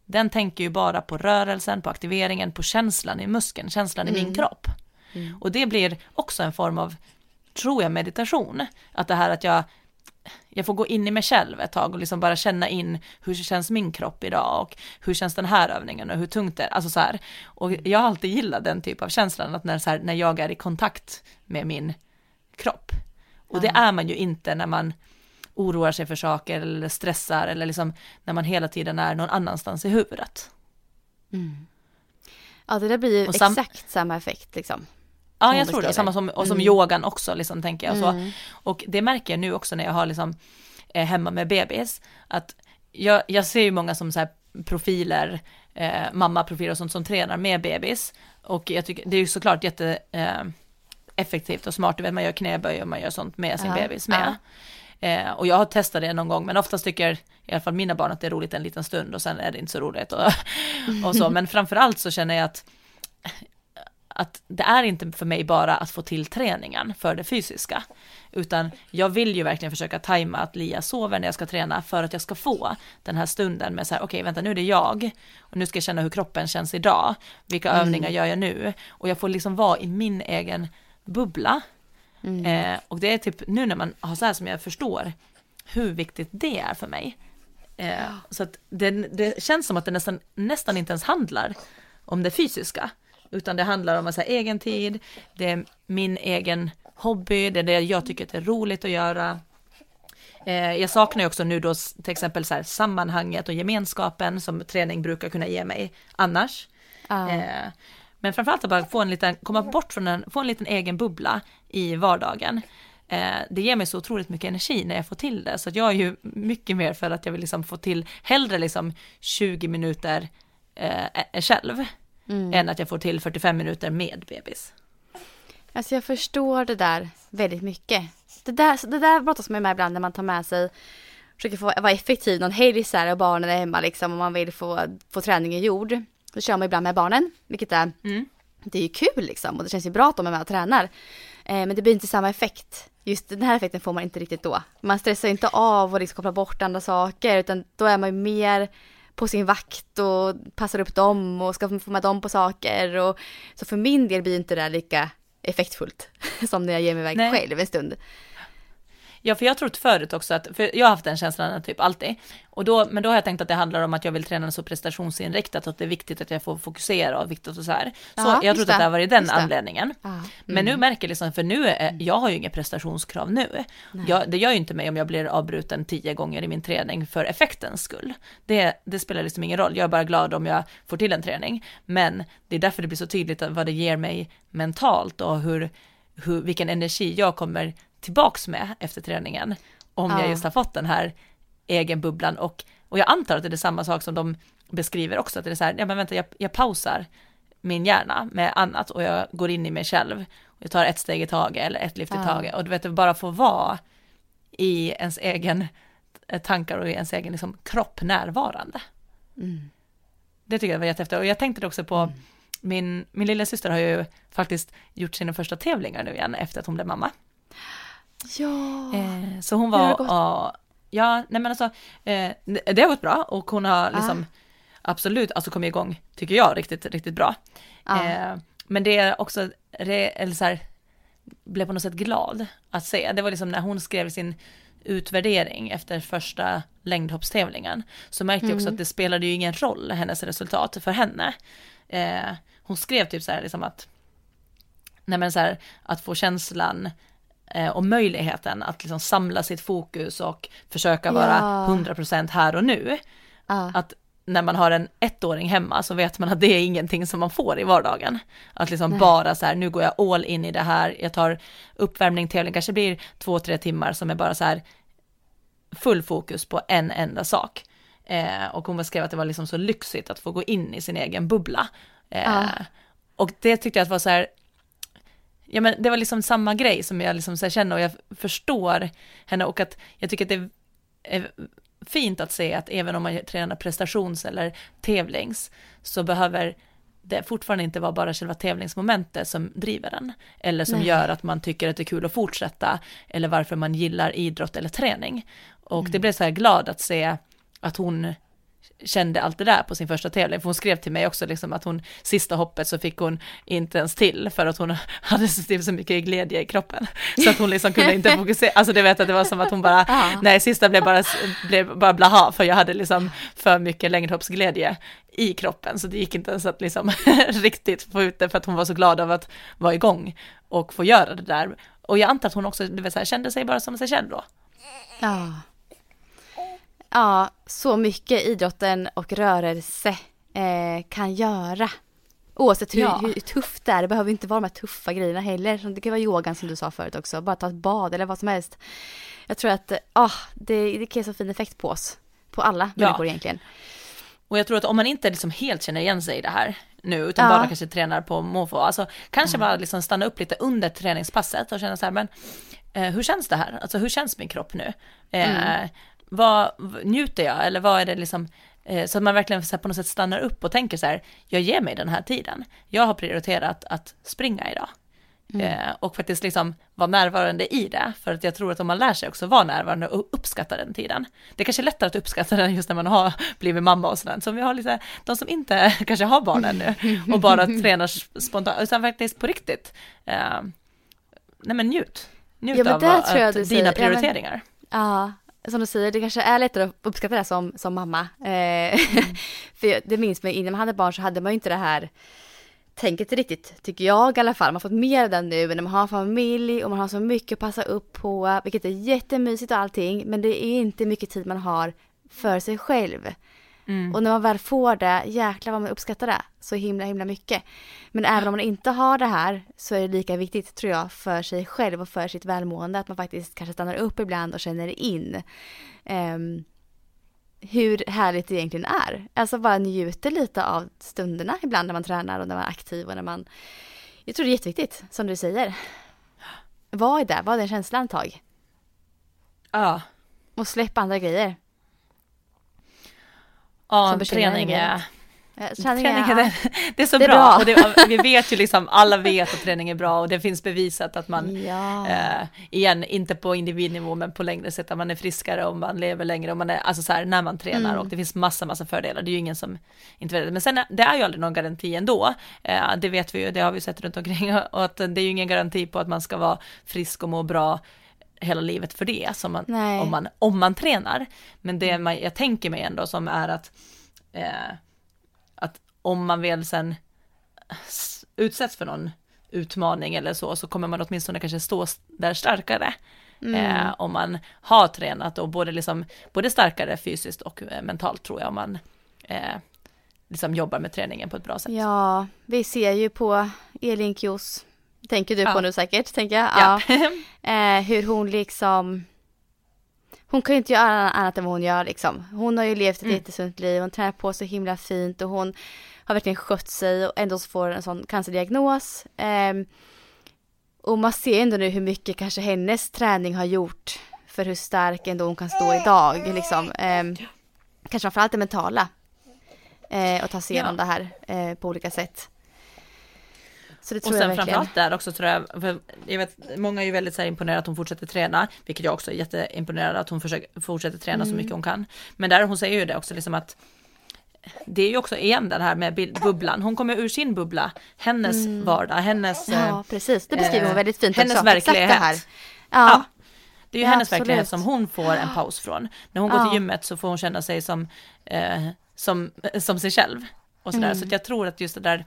den tänker ju bara på rörelsen, på aktiveringen, på känslan i muskeln, känslan mm. i min mm. kropp. Mm. Och det blir också en form av, tror jag, meditation. Att det här att jag, jag får gå in i mig själv ett tag och liksom bara känna in hur känns min kropp idag och hur känns den här övningen och hur tungt det är. Alltså så här. Och jag har alltid gillat den typ av känslan, att när, så här, när jag är i kontakt med min kropp. Och det är man ju inte när man oroar sig för saker eller stressar eller liksom när man hela tiden är någon annanstans i huvudet. Mm. Ja det där blir ju exakt samma effekt liksom. Ja jag tror det, samma som, och som mm. yogan också liksom tänker jag. Så. Mm. Och det märker jag nu också när jag har liksom eh, hemma med bebis, att jag, jag ser ju många som så här profiler, eh, mammaprofiler och sånt som tränar med bebis. Och jag tycker det är ju såklart jätte eh, effektivt och smart, du vet man gör knäböj och man gör sånt med sin ja. bebis med. Ja. Eh, och jag har testat det någon gång, men oftast tycker i alla fall mina barn att det är roligt en liten stund och sen är det inte så roligt och, och så. Men framförallt så känner jag att, att det är inte för mig bara att få till träningen för det fysiska, utan jag vill ju verkligen försöka tajma att Lia sover när jag ska träna för att jag ska få den här stunden med så här, okej okay, vänta nu är det jag och nu ska jag känna hur kroppen känns idag, vilka mm. övningar gör jag nu och jag får liksom vara i min egen bubbla Mm. Eh, och det är typ nu när man har så här som jag förstår hur viktigt det är för mig. Eh, så att det, det, känns som att det nästan, nästan inte ens handlar om det fysiska, utan det handlar om så här, egen tid, det är min egen hobby, det är det jag tycker är roligt att göra. Eh, jag saknar ju också nu då till exempel så här, sammanhanget och gemenskapen som träning brukar kunna ge mig annars. Ah. Men framförallt att bara få en liten, komma bort från en, få en liten egen bubbla i vardagen. Eh, det ger mig så otroligt mycket energi när jag får till det, så jag är ju mycket mer för att jag vill liksom få till hellre liksom 20 minuter eh, själv, mm. än att jag får till 45 minuter med bebis. Alltså jag förstår det där väldigt mycket. Det där, det där brottas man med ibland när man tar med sig försöker få vara effektiv någon helg så här och barnen är hemma liksom och man vill få, få träningen gjord. Då kör man ibland med barnen, vilket är, mm. det är ju kul liksom och det känns ju bra att de är med och tränar. Eh, men det blir inte samma effekt. Just den här effekten får man inte riktigt då. Man stressar inte av och liksom kopplar bort andra saker utan då är man ju mer på sin vakt och passar upp dem och ska få med dem på saker. Och, så för min del blir inte det lika effektfullt som när jag ger mig iväg Nej. själv en stund. Ja, för jag har trott förut också att, för jag har haft den känslan typ alltid, och då, men då har jag tänkt att det handlar om att jag vill träna så prestationsinriktat, att det är viktigt att jag får fokusera och viktigt och så här. Så Ja, jag just att det har varit den anledningen. Ja. Men nu märker jag liksom, för nu, är, jag har ju inga prestationskrav nu. Jag, det gör ju inte mig om jag blir avbruten tio gånger i min träning för effektens skull. Det, det spelar liksom ingen roll, jag är bara glad om jag får till en träning. Men det är därför det blir så tydligt vad det ger mig mentalt och hur, hur, vilken energi jag kommer tillbaks med efter träningen. Om Ja. jag just har fått den här egen bubblan och, och jag antar att det är samma sak som de beskriver också, att det är så här, ja men vänta, jag, jag pausar min hjärna med annat och jag går in i mig själv. Jag tar ett steg i taget eller ett lyft i Ja. taget och du vet, bara få vara i ens egen eh, tankar och i ens egen liksom, kropp närvarande. Mm. Det tycker jag var jättehäftigt och jag tänkte också på min, min lilla syster har ju faktiskt gjort sina första tävlingar nu igen efter att hon blev mamma. Ja. Eh, så hon var, gått? ja, nej men alltså, eh, det har gått bra och hon har liksom absolut, alltså kommit igång, tycker jag, riktigt, riktigt bra. Ja. Eh, men det är också, det, eller så här, blev på något sätt glad att se. Det var liksom när hon skrev sin utvärdering efter första längdhoppstävlingen, så märkte jag också att det spelade ju ingen roll, hennes resultat, för henne. Eh, hon skrev typ så här liksom att, nej men så här, att få känslan och möjligheten att liksom samla sitt fokus och försöka vara Ja. 100% här och nu. Ja. Att när man har en ettåring hemma så vet man att det är ingenting som man får i vardagen. Att liksom Nej. bara så här, nu går jag all in i det här, jag tar uppvärmning, tävling, kanske blir två, tre timmar som är bara så här full fokus på en enda sak. Eh, och hon beskrev att det var liksom så lyxigt att få gå in i sin egen bubbla. Eh, Ja. Och det tyckte jag att var så här, ja men det var liksom samma grej som jag liksom så känner och jag förstår henne och att jag tycker att det är fint att se att även om man tränar prestations eller tävlings så behöver det fortfarande inte vara bara själva tävlingsmomentet som driver den eller som Nej. gör att man tycker att det är kul att fortsätta eller varför man gillar idrott eller träning. Och Mm. det blev så här glad att se att hon kände allt det där på sin första tävling, för hon skrev till mig också liksom att hon, sista hoppet så fick hon inte ens till för att hon hade så, typ så mycket glädje i kroppen. Så att hon liksom kunde inte fokusera, alltså det vet jag, det var som att hon bara, Ja. nej sista blev bara, blev bara blaha, för jag hade liksom för mycket längdhoppsglädje i kroppen, så det gick inte ens att liksom riktigt få ut det för att hon var så glad av att vara igång och få göra det där. Och jag antar att hon också, du vet, så här, kände sig bara som sig själv då. Ja. Ja, så mycket idrotten och rörelse eh, kan göra. Oavsett hur, Ja. hur tufft det är. Det behöver inte vara de här tuffa grejerna heller. Som Det kan vara yogan som du sa förut också. Bara ta ett bad eller vad som helst. Jag tror att ah, det, det kan ge så fin effekt på oss. På alla Ja. människor egentligen. Och jag tror att om man inte liksom helt känner igen sig i det här nu, utan Ja. bara kanske tränar på måfå, alltså kanske bara liksom stanna upp lite under träningspasset och känna så här, men eh, hur känns det här? Alltså hur känns min kropp nu? Eh, vad, njuter jag eller vad är det liksom, eh, så att man verkligen så på något sätt stannar upp och tänker så här, jag ger mig den här tiden. Jag har prioriterat att springa idag. Eh, och faktiskt liksom vara närvarande i det, för att jag tror att om man lär sig också vara närvarande och uppskatta den tiden. Det är kanske är lättare att uppskatta den just när man har blivit mamma och sådär. Så om vi har lite, de som inte kanske har barn ännu och bara tränar spontant, utan faktiskt på riktigt. Eh, nej men njut. Njut Ja, men av att, dina säger- ja, men- prioriteringar. Ja, som du säger, det kanske är lättare att uppskatta det som, som mamma. Eh, för jag- det minns mig, innan man hade barn så hade man ju inte det här tänket riktigt, tycker jag i alla fall. Man har fått mer av det nu när man har familj och man har så mycket att passa upp på, vilket är jättemysigt och allting, men det är inte mycket tid man har för sig själv. Mm. Och när man väl får det, jäklar vad man uppskattar det så himla himla mycket. Men även om man inte har det här så är det lika viktigt tror jag för sig själv och för sitt välmående att man faktiskt kanske stannar upp ibland och känner in ehm, hur härligt det egentligen är. Alltså bara njuter lite av stunderna ibland när man tränar och när man är aktiv och när man... Jag tror det är jätteviktigt, som du säger. Var i det, var den känslan ett tag. Ja, Och släpp andra grejer. Ja träning är Träning, är, det, det är så Det är bra. bra. Och det, vi vet ju liksom, alla vet att träning är bra och det finns bevisat att man, Ja. eh, igen, inte på individnivå men på längre sätt, att man är friskare och man lever längre och man är, alltså så här, när man tränar Mm. och det finns massa, massa fördelar. Det är ju ingen som inte vet det. Men sen, det är ju aldrig någon garanti ändå. Eh, det vet vi ju, det har vi sett runt omkring och att det är ju ingen garanti på att man ska vara frisk och må bra hela livet för det, som man, Nej. om, man, om man tränar. Men det man, jag tänker mig ändå som är att, eh, att om man väl sen utsätts för någon utmaning eller så, så kommer man åtminstone kanske stå där starkare. Eh, om man har tränat och både, liksom, både starkare fysiskt och eh, mentalt tror jag, om man eh, liksom jobbar med träningen på ett bra sätt. Ja, vi ser ju på Elin Kjos, tänker du Ja. på nu säkert, tänker jag. Ja. Eh, hur hon liksom, hon kan ju inte göra annat än vad hon gör liksom. Hon har ju levt ett Mm. jättesunt liv, hon tränar på så himla fint och hon har verkligen skött sig och ändå så får en sån cancerdiagnos. Ehm, och man ser ändå nu hur mycket kanske hennes träning har gjort för hur stark ändå hon kan stå idag liksom. Ehm, kanske framförallt det mentala. Eh, och ta sig igenom Ja. det här eh, på olika sätt. Så det Och tror jag sen verkligen. framförallt där också tror jag, för jag vet, många är ju väldigt så här imponerade att hon fortsätter träna, vilket jag också är jätteimponerad att hon försöker, fortsätter träna Mm. så mycket hon kan. Men där hon säger ju det också liksom att det är ju också igen det här med bubblan, hon kommer ur sin bubbla, hennes vardag, hennes, Mm. Ja, eh, precis. Det beskriver hon eh, väldigt fint hennes också. Exakt verklighet. det här. Ja. Ja, Det är ju Ja, hennes absolut. verklighet som hon får en paus från. När hon går Ja. till gymmet så får hon känna sig som, eh, som, som sig själv. Och sådär. Mm. Så jag tror att just det där,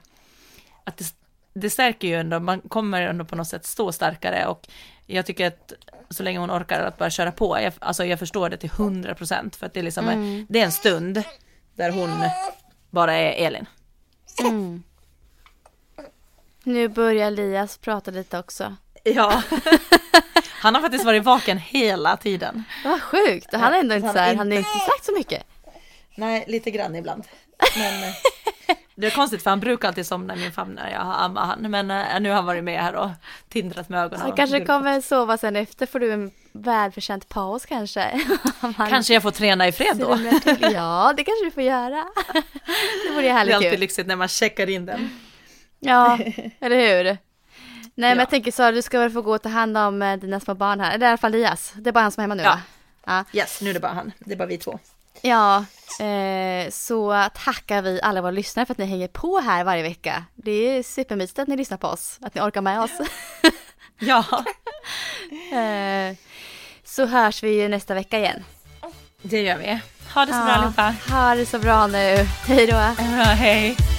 att det, det stärker ju ändå, man kommer ändå på något sätt stå starkare och jag tycker att så länge hon orkar att bara köra på, jag, alltså jag förstår det till hundra procent för att det är liksom, Mm. det är en stund där hon bara är Elin. Mm. Nu börjar Elias prata lite också. Ja. Han har faktiskt varit vaken hela tiden. Vad sjukt. Och han har ändå inte, så här, han har inte sagt så mycket. Nej, lite grann ibland. Men eh, det är konstigt för han brukar alltid somna i min famn när jag ammar han. Men eh, nu har han varit med här och tindrat med ögonen. Han kanske kommer sova sen efter. Får du en välförtjänt paus kanske? Kanske jag får träna i fred då. Ja, det kanske du får göra. Det vore ju Det är härligt alltid ju. lyxigt när man checkar in den. Ja, eller hur? Nej men Ja. jag tänker så, du ska väl få gå och ta hand om eh, dina små barn här. Eller i alla fall Elias. Det är bara han som är hemma nu Ja. va? Ja. Yes, nu är det bara han. Det är bara vi två. Ja, eh, så tackar vi alla våra lyssnare för att ni hänger på här varje vecka. Det är supermysigt att ni lyssnar på oss, att ni orkar med oss. Ja, eh, så hörs vi ju nästa vecka igen. det gör vi. Ha det så bra allihopa. ha det så bra nu. Hej då. Ja, hej.